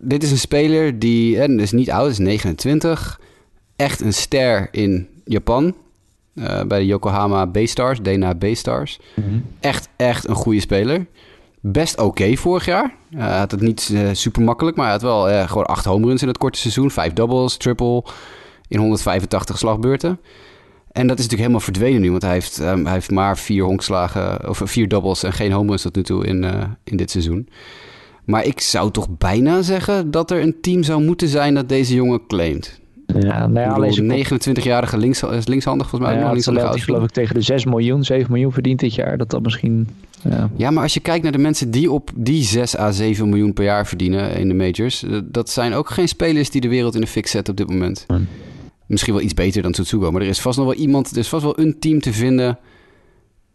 dit is een speler die, en is niet oud, is 29. Echt een ster in Japan. Uh, bij de Yokohama B-Stars, DNA B-Stars. Mm Echt, echt een goede speler. Best oké okay vorig jaar. Uh, had het niet uh, super makkelijk, maar hij had wel gewoon acht home runs in het korte seizoen. Vijf doubles, triple in 185 slagbeurten. En dat is natuurlijk helemaal verdwenen nu, want hij heeft, um, hij heeft maar vier honkslagen, of vier doubles en geen home runs tot nu toe in, in dit seizoen. Maar ik zou toch bijna zeggen dat er een team zou moeten zijn dat deze jongen claimt. Ja, nou ja, een 29-jarige links, linkshandig volgens mij. Ja, linkshandig die geloof ik tegen de 6 miljoen, 7 miljoen verdient dit jaar. Dat dat misschien... Ja. ja, maar als je kijkt naar de mensen die op die 6 à 7 miljoen per jaar verdienen in de majors... Eh, dat zijn ook geen spelers die de wereld in de fik zetten op dit moment. Misschien wel iets beter dan Tsutsugo, maar er is vast nog wel iemand... Er is vast wel een team te vinden...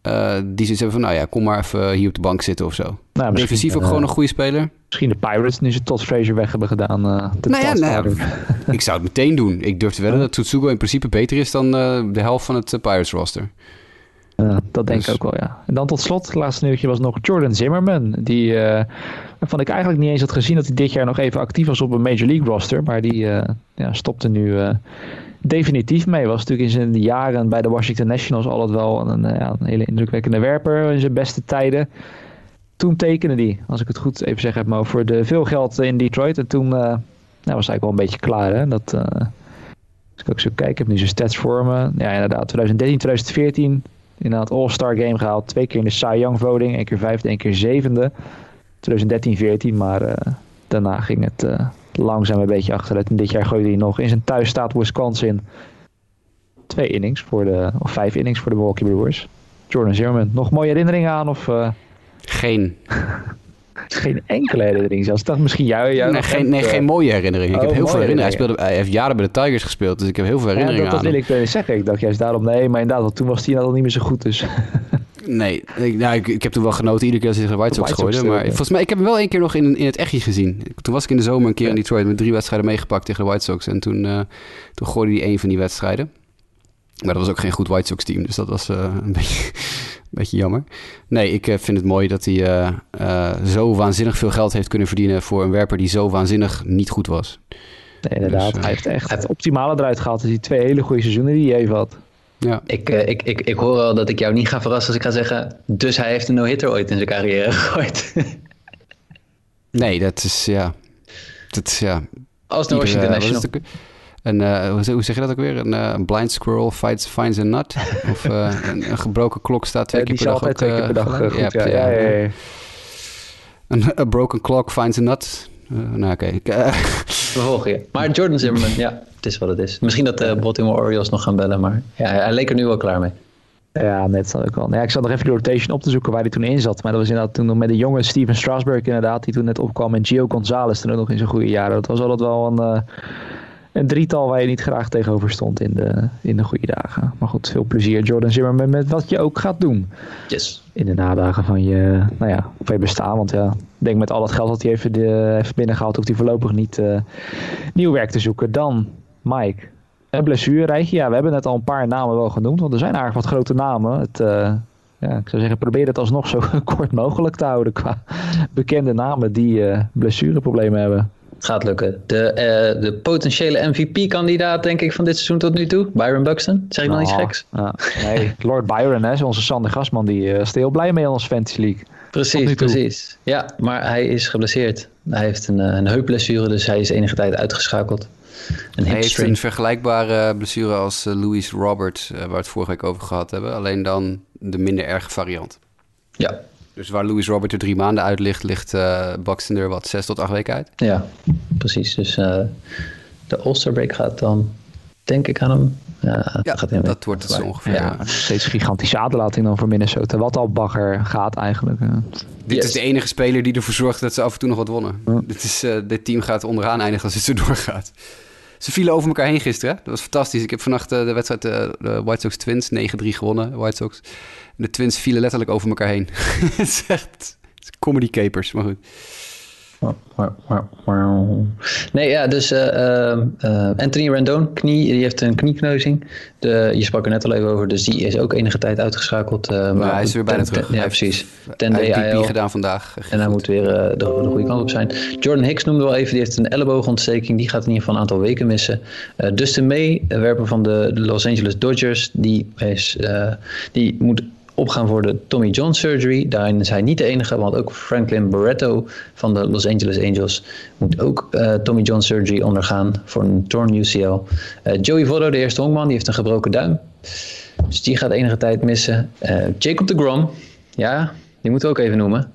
Uh, die zoiets hebben van, nou ja, kom maar even hier op de bank zitten of zo. Nou, Defensief ook gewoon een goede speler. Misschien de Pirates, nu ze Todd Frazier weg hebben gedaan. Uh, de nou ja, nou ik zou het meteen doen. Ik durf te wedden dat Tsutsugo in principe beter is dan uh, de helft van het uh, Pirates roster. dat denk dus... ik ook wel, ja. En dan tot slot, het laatste nieuwtje was nog Jordan Zimmerman. Die, waarvan ik eigenlijk niet eens had gezien dat hij dit jaar nog even actief was op een Major League roster. Maar die ja, stopte nu definitief mee. Was natuurlijk in zijn jaren bij de Washington Nationals altijd wel een, ja, een hele indrukwekkende werper in zijn beste tijden toen tekende die, als ik het goed even zeg heb, maar voor de veel geld in Detroit. En toen uh, nou, was eigenlijk wel een beetje klaar. Hè? Dat, uh, als ik ook zo kijk, ik heb nu zijn stats voor me. Ja, inderdaad, 2013, 2014. Inderdaad, All-Star Game gehaald. Twee keer in de Cy Young voting. één keer vijfde, één keer zevende. 2013, 14. Maar uh, daarna ging het langzaam een beetje achteruit. En dit jaar gooide hij nog in zijn thuisstaat Wisconsin twee innings voor de, of vijf innings voor de Milwaukee Brewers. Jordan Zimmerman, nog mooie herinneringen aan? Of, geen. geen enkele herinnering zelfs. Dacht misschien jou. jou nee, geen, nee, geen mooie herinnering. Ik heb oh, heel veel herinneringen. Hij, speelde, hij heeft jaren bij de Tigers gespeeld, dus ik heb heel veel herinneringen ja, dat, dat wil ik zeggen. Ik dacht juist daarom nee, maar inderdaad, want toen was hij al niet meer zo goed. Dus. Nee, ik, nou, ik, ik, heb toen wel genoten iedere keer als hij de White Sox gooide. Maar volgens mij, ik heb hem wel één keer nog in, in het echtje gezien. Toen was ik in de zomer een keer in Detroit met drie wedstrijden meegepakt tegen de White Sox. En toen, uh, toen gooide hij één van die wedstrijden. Maar dat was ook geen goed White Sox team, dus dat was uh, een beetje beetje jammer. Nee, ik eh, vind het mooi dat hij eh, eh, zo waanzinnig veel geld heeft kunnen verdienen voor een werper die zo waanzinnig niet goed was. Nee, inderdaad. Dus, hij heeft echt het optimale eruit gehaald. Dus die twee hele goede seizoenen die hij even had. Ja. Ik, ik, ik, ik hoor al dat ik jou niet ga verrassen als ik ga zeggen... dus hij heeft een no-hitter ooit in zijn carrière gegooid. nee, dat is ja... Dat is ja... Als de Washington National. Een, uh, hoe zeg je dat ook weer? Een, uh, blind squirrel fights, finds a nut. Of uh, een, een, gebroken klok staat twee keer per dag. Altijd twee keer per dag goed, ja, ja, ja, ja, Een broken clock finds a nut. nou, oké. Okay. volgen je. Maar Jordan Zimmerman, ja, het is wat het is. Misschien dat de Baltimore Orioles nog gaan bellen, maar ja, hij leek er nu wel klaar mee. Ja, net zal ik wel. Ja, ik zat nog even de rotation op te zoeken waar hij toen in zat. Maar dat was inderdaad toen nog met de jonge Steven Strasburg inderdaad, die toen net opkwam. En Gio Gonzalez toen ook nog in zijn goede jaren. Dat was altijd wel een een drietal waar je niet graag tegenover stond in de, in de goede dagen. Maar goed, veel plezier Jordan Zimmerman met wat je ook gaat doen. Yes. In de nadagen van je, nou ja, van je bestaan. Want ja, ik denk met al het geld dat hij even de, heeft binnengehaald, hoeft hij voorlopig niet uh, nieuw werk te zoeken. Dan, Mike, een blessurerijtje. Ja, we hebben net al een paar namen wel genoemd, want er zijn eigenlijk wat grote namen. Het, uh, ja, ik zou zeggen, probeer het alsnog zo kort mogelijk te houden qua bekende namen die uh, blessureproblemen hebben gaat lukken. De, uh, de potentiële MVP-kandidaat, denk ik, van dit seizoen tot nu toe. Byron Buxton. Zeg ik nou, nog iets geks? nee, Lord Byron, hè, onze Sander Gasman, die uh, is heel blij mee in onze Fantasy League. Precies, precies. Ja, maar hij is geblesseerd. Hij heeft een, eh, een heupblessure, dus hij is enige tijd uitgeschakeld. Een hij heeft een vergelijkbare blessure als Louis Robert, waar we het vorige week over gehad hebben. Alleen dan de minder erge variant. Ja, dus waar Louis Robert er drie maanden uit ligt, ligt uh, Buxton er wat zes tot acht weken uit? Ja, precies. Dus uh, de All-Star break gaat dan, denk ik, aan hem. Ja, ja gaat dat wordt het zo ongeveer. Ja, steeds gigantische aderlating dan voor Minnesota. Wat al bagger gaat eigenlijk. Dit is de enige speler die ervoor zorgt dat ze af en toe nog wat wonnen. Dit, is, uh, dit team gaat onderaan eindigen als het zo doorgaat. Ze vielen over elkaar heen gisteren. Dat was fantastisch. Ik heb vannacht de wedstrijd de White Sox Twins 9-3 gewonnen. White Sox de Twins vielen letterlijk over elkaar heen. het is echt comedy capers, maar goed. Nee, ja, dus uh, uh, Anthony Rendon, knie, die heeft een kniekneuzing. De, je sprak er net al even over, dus die is ook enige tijd uitgeschakeld. Uh, maar hij is weer bijna terug. ja, precies. Ten heeft gedaan vandaag. En hij moet weer de, de, goede kant op zijn. Jordan Hicks noemde wel even, die heeft een elleboogontsteking. Die gaat in ieder geval een aantal weken missen. Dustin May, werper van de Los Angeles Dodgers, die, is, die moet opgaan voor de Tommy John surgery. Daarin is hij niet de enige, want ook Franklin Barreto van de Los Angeles Angels moet ook uh, Tommy John surgery ondergaan voor een torn UCL. Eh, Joey Votto, de eerste honkman, die heeft een gebroken duim. Dus die gaat enige tijd missen. Uh, Jacob de Grom, ja, die moeten we ook even noemen.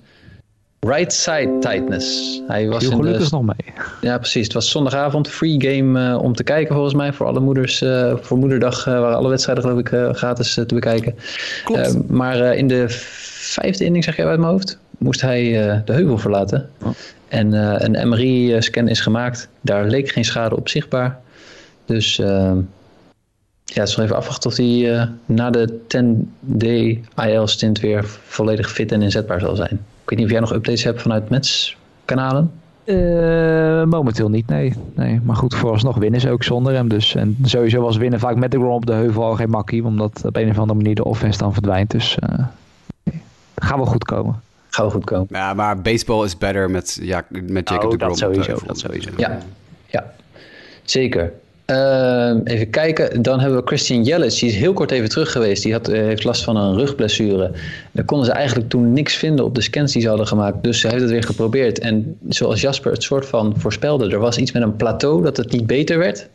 Right side tightness. Hij was in gelukkig nog mee. Ja, precies. Het was zondagavond. Free game uh, om te kijken volgens mij. Voor alle moeders. Uh, voor moederdag uh, waren alle wedstrijden geloof ik gratis te bekijken. Klopt. maar in de vijfde inning, zeg je uit mijn hoofd, moest hij de heuvel verlaten. Oh. En een MRI-scan is gemaakt. Daar leek geen schade op zichtbaar. Dus ja, het is nog even afwachten of hij na de 10-day IL-stint weer volledig fit en inzetbaar zal zijn. Ik weet niet of jij nog updates hebt vanuit Mets kanalen? Uh, momenteel niet, nee. nee. Maar goed, vooralsnog winnen ze ook zonder hem. Dus. En sowieso was winnen vaak met de Grom op de heuvel al geen makkie. Omdat op een of andere manier de offense dan verdwijnt. Dus uh, gaan wel goed komen. Gaan wel goed komen. Ja, maar baseball is better met, ja, met Jacob oh, de Grom. Dat sowieso, dat sowieso. Ja, ja. zeker. Uh, even kijken, dan hebben we Christian Jellis. Die is heel kort even terug geweest. Die had, uh, heeft last van een rugblessure. Daar konden ze eigenlijk toen niks vinden op de scans die ze hadden gemaakt. Dus hij heeft het weer geprobeerd. En zoals Jasper het soort van voorspelde, er was iets met een plateau dat het niet beter werd.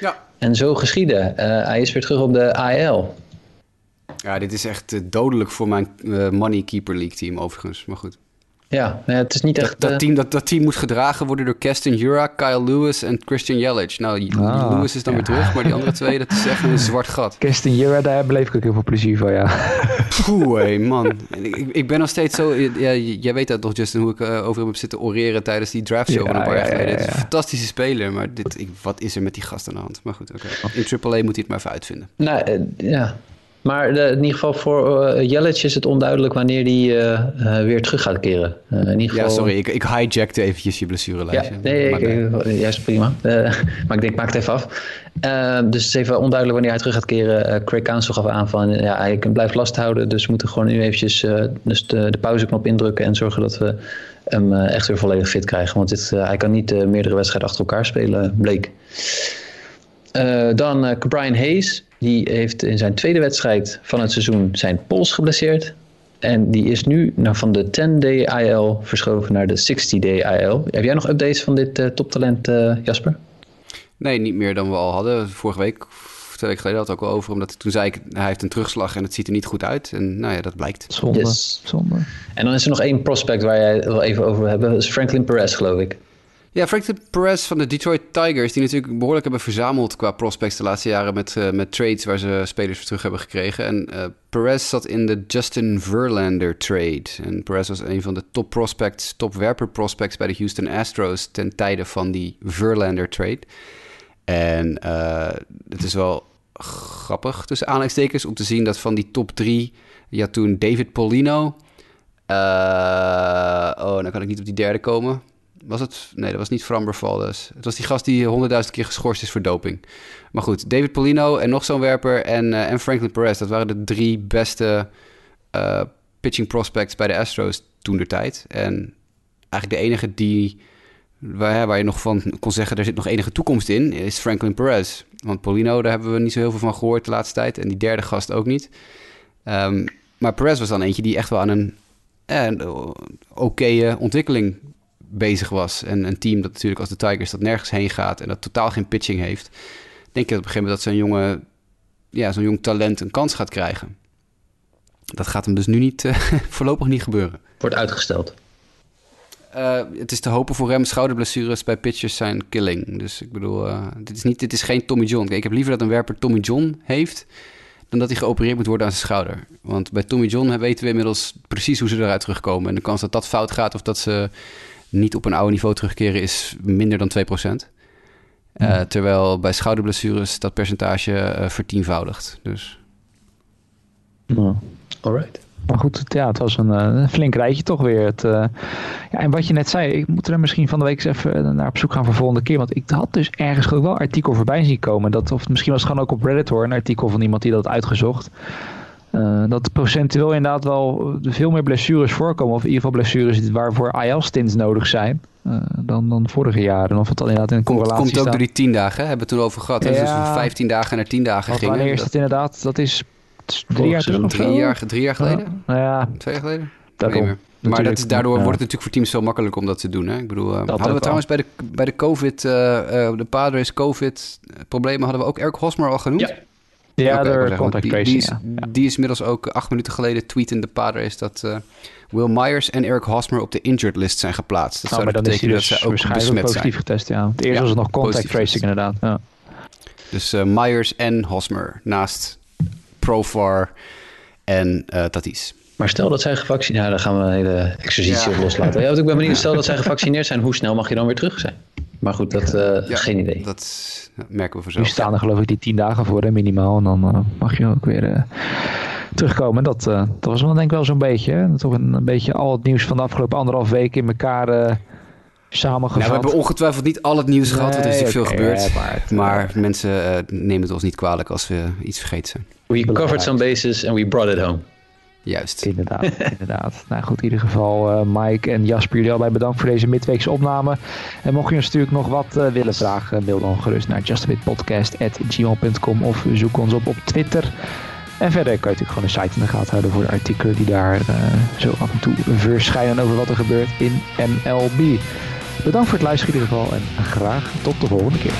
Ja. En zo geschiedde. Uh, hij is weer terug op de AL. Ja, dit is echt dodelijk voor mijn Money Keeper League team overigens. Maar goed. Ja, nee, het is niet echt... Dat, dat, team, dat, dat team moet gedragen worden door Keston Jura, Kyle Lewis en Christian Jelic. Nou, ah, Lewis is dan ja. weer terug, maar die andere twee, dat is echt een zwart gat. Keston Jura, daar beleef ik ook heel veel plezier van, ja. Poeh, hé, man. Ik, ik ben nog steeds zo... Ja, jij weet dat toch, Justin, hoe ik uh, over hem heb zitten oreren tijdens die draftshow ja, van een paar jaar geleden. Het is een fantastische speler, maar dit, ik, wat is er met die gast aan de hand? Maar goed, oké. Okay. In AAA moet hij het maar even uitvinden. Nou, uh, ja... Maar de, in ieder geval voor uh, is het onduidelijk wanneer hij uh, uh, weer terug gaat keren. in ieder geval... Ja, sorry, ik, ik hijackte eventjes je blessurelijstje. Ja, nee, ik, juist prima. maar ik denk, maak het even af. dus het is even onduidelijk wanneer hij terug gaat keren. Craig Council gaf aan van, ja, hij blijft last houden. Dus we moeten gewoon nu eventjes dus de, de pauzeknop indrukken en zorgen dat we hem echt weer volledig fit krijgen. Want dit, hij kan niet meerdere wedstrijden achter elkaar spelen, bleek. dan Brian Hayes. Die heeft in zijn tweede wedstrijd van het seizoen zijn pols geblesseerd. En die is nu van de 10-day IL verschoven naar de 60-day IL. Heb jij nog updates van dit uh, toptalent, uh, Jasper? Nee, niet meer dan we al hadden. Vorige week, twee weken geleden had het ook al over. Omdat toen zei ik, hij heeft een terugslag en het ziet er niet goed uit. En nou ja, dat blijkt. Zonde. Yes. Zonde. En dan is er nog één prospect waar jij wel even over wil hebben. Dat is Franklin Perez, geloof ik. Ja, Franklin Perez van de Detroit Tigers, die natuurlijk behoorlijk hebben verzameld qua prospects de laatste jaren met, uh, met trades waar ze spelers voor terug hebben gekregen. En uh, Perez zat in de Justin Verlander trade. En Perez was een van de top prospects, top werper prospects bij de Houston Astros ten tijde van die Verlander trade. En uh, het is wel grappig tussen aanleidingstekens om te zien dat van die top drie, ja toen David Polino. oh, dan kan ik niet op die derde komen was het? Nee, dat was niet Framber Valdes. Het was die gast die honderdduizend keer geschorst is voor doping. Maar goed, David Polino en nog zo'n werper en, uh, en Franklin Perez. Dat waren de drie beste uh, pitching prospects bij de Astros toen der tijd. En eigenlijk de enige die, waar, waar je nog van kon zeggen... er zit nog enige toekomst in, is Franklin Perez. Want Polino, daar hebben we niet zo heel veel van gehoord de laatste tijd. En die derde gast ook niet. Um, maar Perez was dan eentje die echt wel aan een, eh, een oké ontwikkeling bezig was. En een team dat natuurlijk als de Tigers dat nergens heen gaat en dat totaal geen pitching heeft. Denk je op een gegeven moment dat zo'n jonge, ja, zo'n jong talent een kans gaat krijgen. Dat gaat hem dus nu niet, uh, voorlopig niet gebeuren. Wordt uitgesteld. Uh, het is te hopen voor hem. Schouderblessures bij pitchers zijn killing. Dus ik bedoel, uh, dit, is niet, dit is geen Tommy John. Kijk, ik heb liever dat een werper Tommy John heeft... dan dat hij geopereerd moet worden aan zijn schouder. Want bij Tommy John weten we inmiddels precies hoe ze eruit terugkomen. En de kans dat dat fout gaat of dat ze niet op een oude niveau terugkeren is minder dan 2%. Uh, hmm. terwijl bij schouderblessures dat percentage uh, vertienvoudigt. Dus. Mm. Alright. Maar goed, ja, het was een, eh, een flink rijtje toch weer. Het, uh, ja, en wat je net zei, ik moet er misschien van de week eens even naar op zoek gaan voor de volgende keer. Want ik had dus ergens ook wel een artikel voorbij zien komen. Dat, of misschien was het gewoon ook op Reddit hoor, een artikel van iemand die dat uitgezocht. Uh, dat procentueel inderdaad wel veel meer blessures voorkomen. Of in ieder geval blessures waarvoor IL-stints nodig zijn. Uh, dan, dan vorige jaren. Of het dan inderdaad in correlatie Komt ook staat. door die tien dagen, hè? hebben we het toen over gehad. Ja, dus we 15 dagen naar 10 dagen gingen. Wanneer is dat inderdaad? Dat is drie jaar terug drie jaar, drie jaar geleden? Nou ja. Twee jaar geleden? Daarom. Maar dat is, daardoor wordt het natuurlijk voor teams zo makkelijk om dat te doen. Hè? Ik bedoel, uh, hadden we trouwens bij de, bij de COVID, uh, uh, de Padres COVID-problemen, hadden we ook Eric Hosmer al genoemd? Ja. Ja, okay, door contact die, tracing, die, is, ja. die is inmiddels ook acht minuten geleden tweeten de Padres dat uh, Will Myers en Eric Hosmer op de injured list zijn geplaatst. Dat oh, zou dan betekenen dus dat ze ook waarschijnlijk besmet positief zijn. getest, ja. Het eerste Ja, was het nog contact tracing getest. inderdaad. Ja. Dus uh, Myers en Hosmer naast Profar en uh, Tatis. Maar stel dat zij gevaccineerd Ja, dan gaan we een hele exercitie Ja. op loslaten. Ja, want ik ben benieuwd, stel dat zij gevaccineerd zijn, hoe snel mag je dan weer terug zijn? Maar goed, dat eh, Ja, geen idee. Dat ja, merken we Nu vanzelf. staan er geloof ik die tien dagen voor, hè, minimaal. En dan eh, mag je ook weer eh, terugkomen. Dat, eh, dat was wel denk ik wel zo'n beetje. Hè? Toch een, een beetje al het nieuws van de afgelopen anderhalf week in elkaar eh, samengevat. Nou, we hebben ongetwijfeld niet al het nieuws gehad, want er is natuurlijk veel gebeurd. ja, maar het, maar mensen eh, nemen het ons niet kwalijk als we iets vergeten zijn. We covered some bases and we brought it home. Juist. Inderdaad, inderdaad. Nou goed, in ieder geval eh, Mike en Jasper, jullie allebei bedankt voor deze midweekse opname. En mocht je ons natuurlijk nog wat eh, willen vragen, mail dan gerust naar justabitpodcast.gmail.com of zoek ons op op Twitter. En verder kan je natuurlijk gewoon de site in de gaten houden voor de artikelen die daar eh, zo af en toe verschijnen over wat er gebeurt in MLB. Bedankt voor het luisteren in ieder geval en graag tot de volgende keer.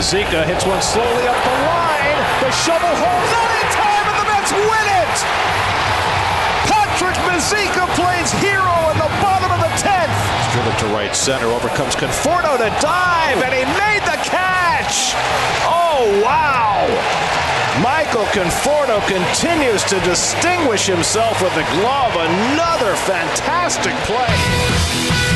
Zika hits one slowly up the line. The shovel not win it. Patrick Mazika plays hero in the bottom of the tenth. Driven to right center, overcomes Conforto to dive, and he made the catch. Oh wow! Michael Conforto continues to distinguish himself with the glove. Another fantastic play.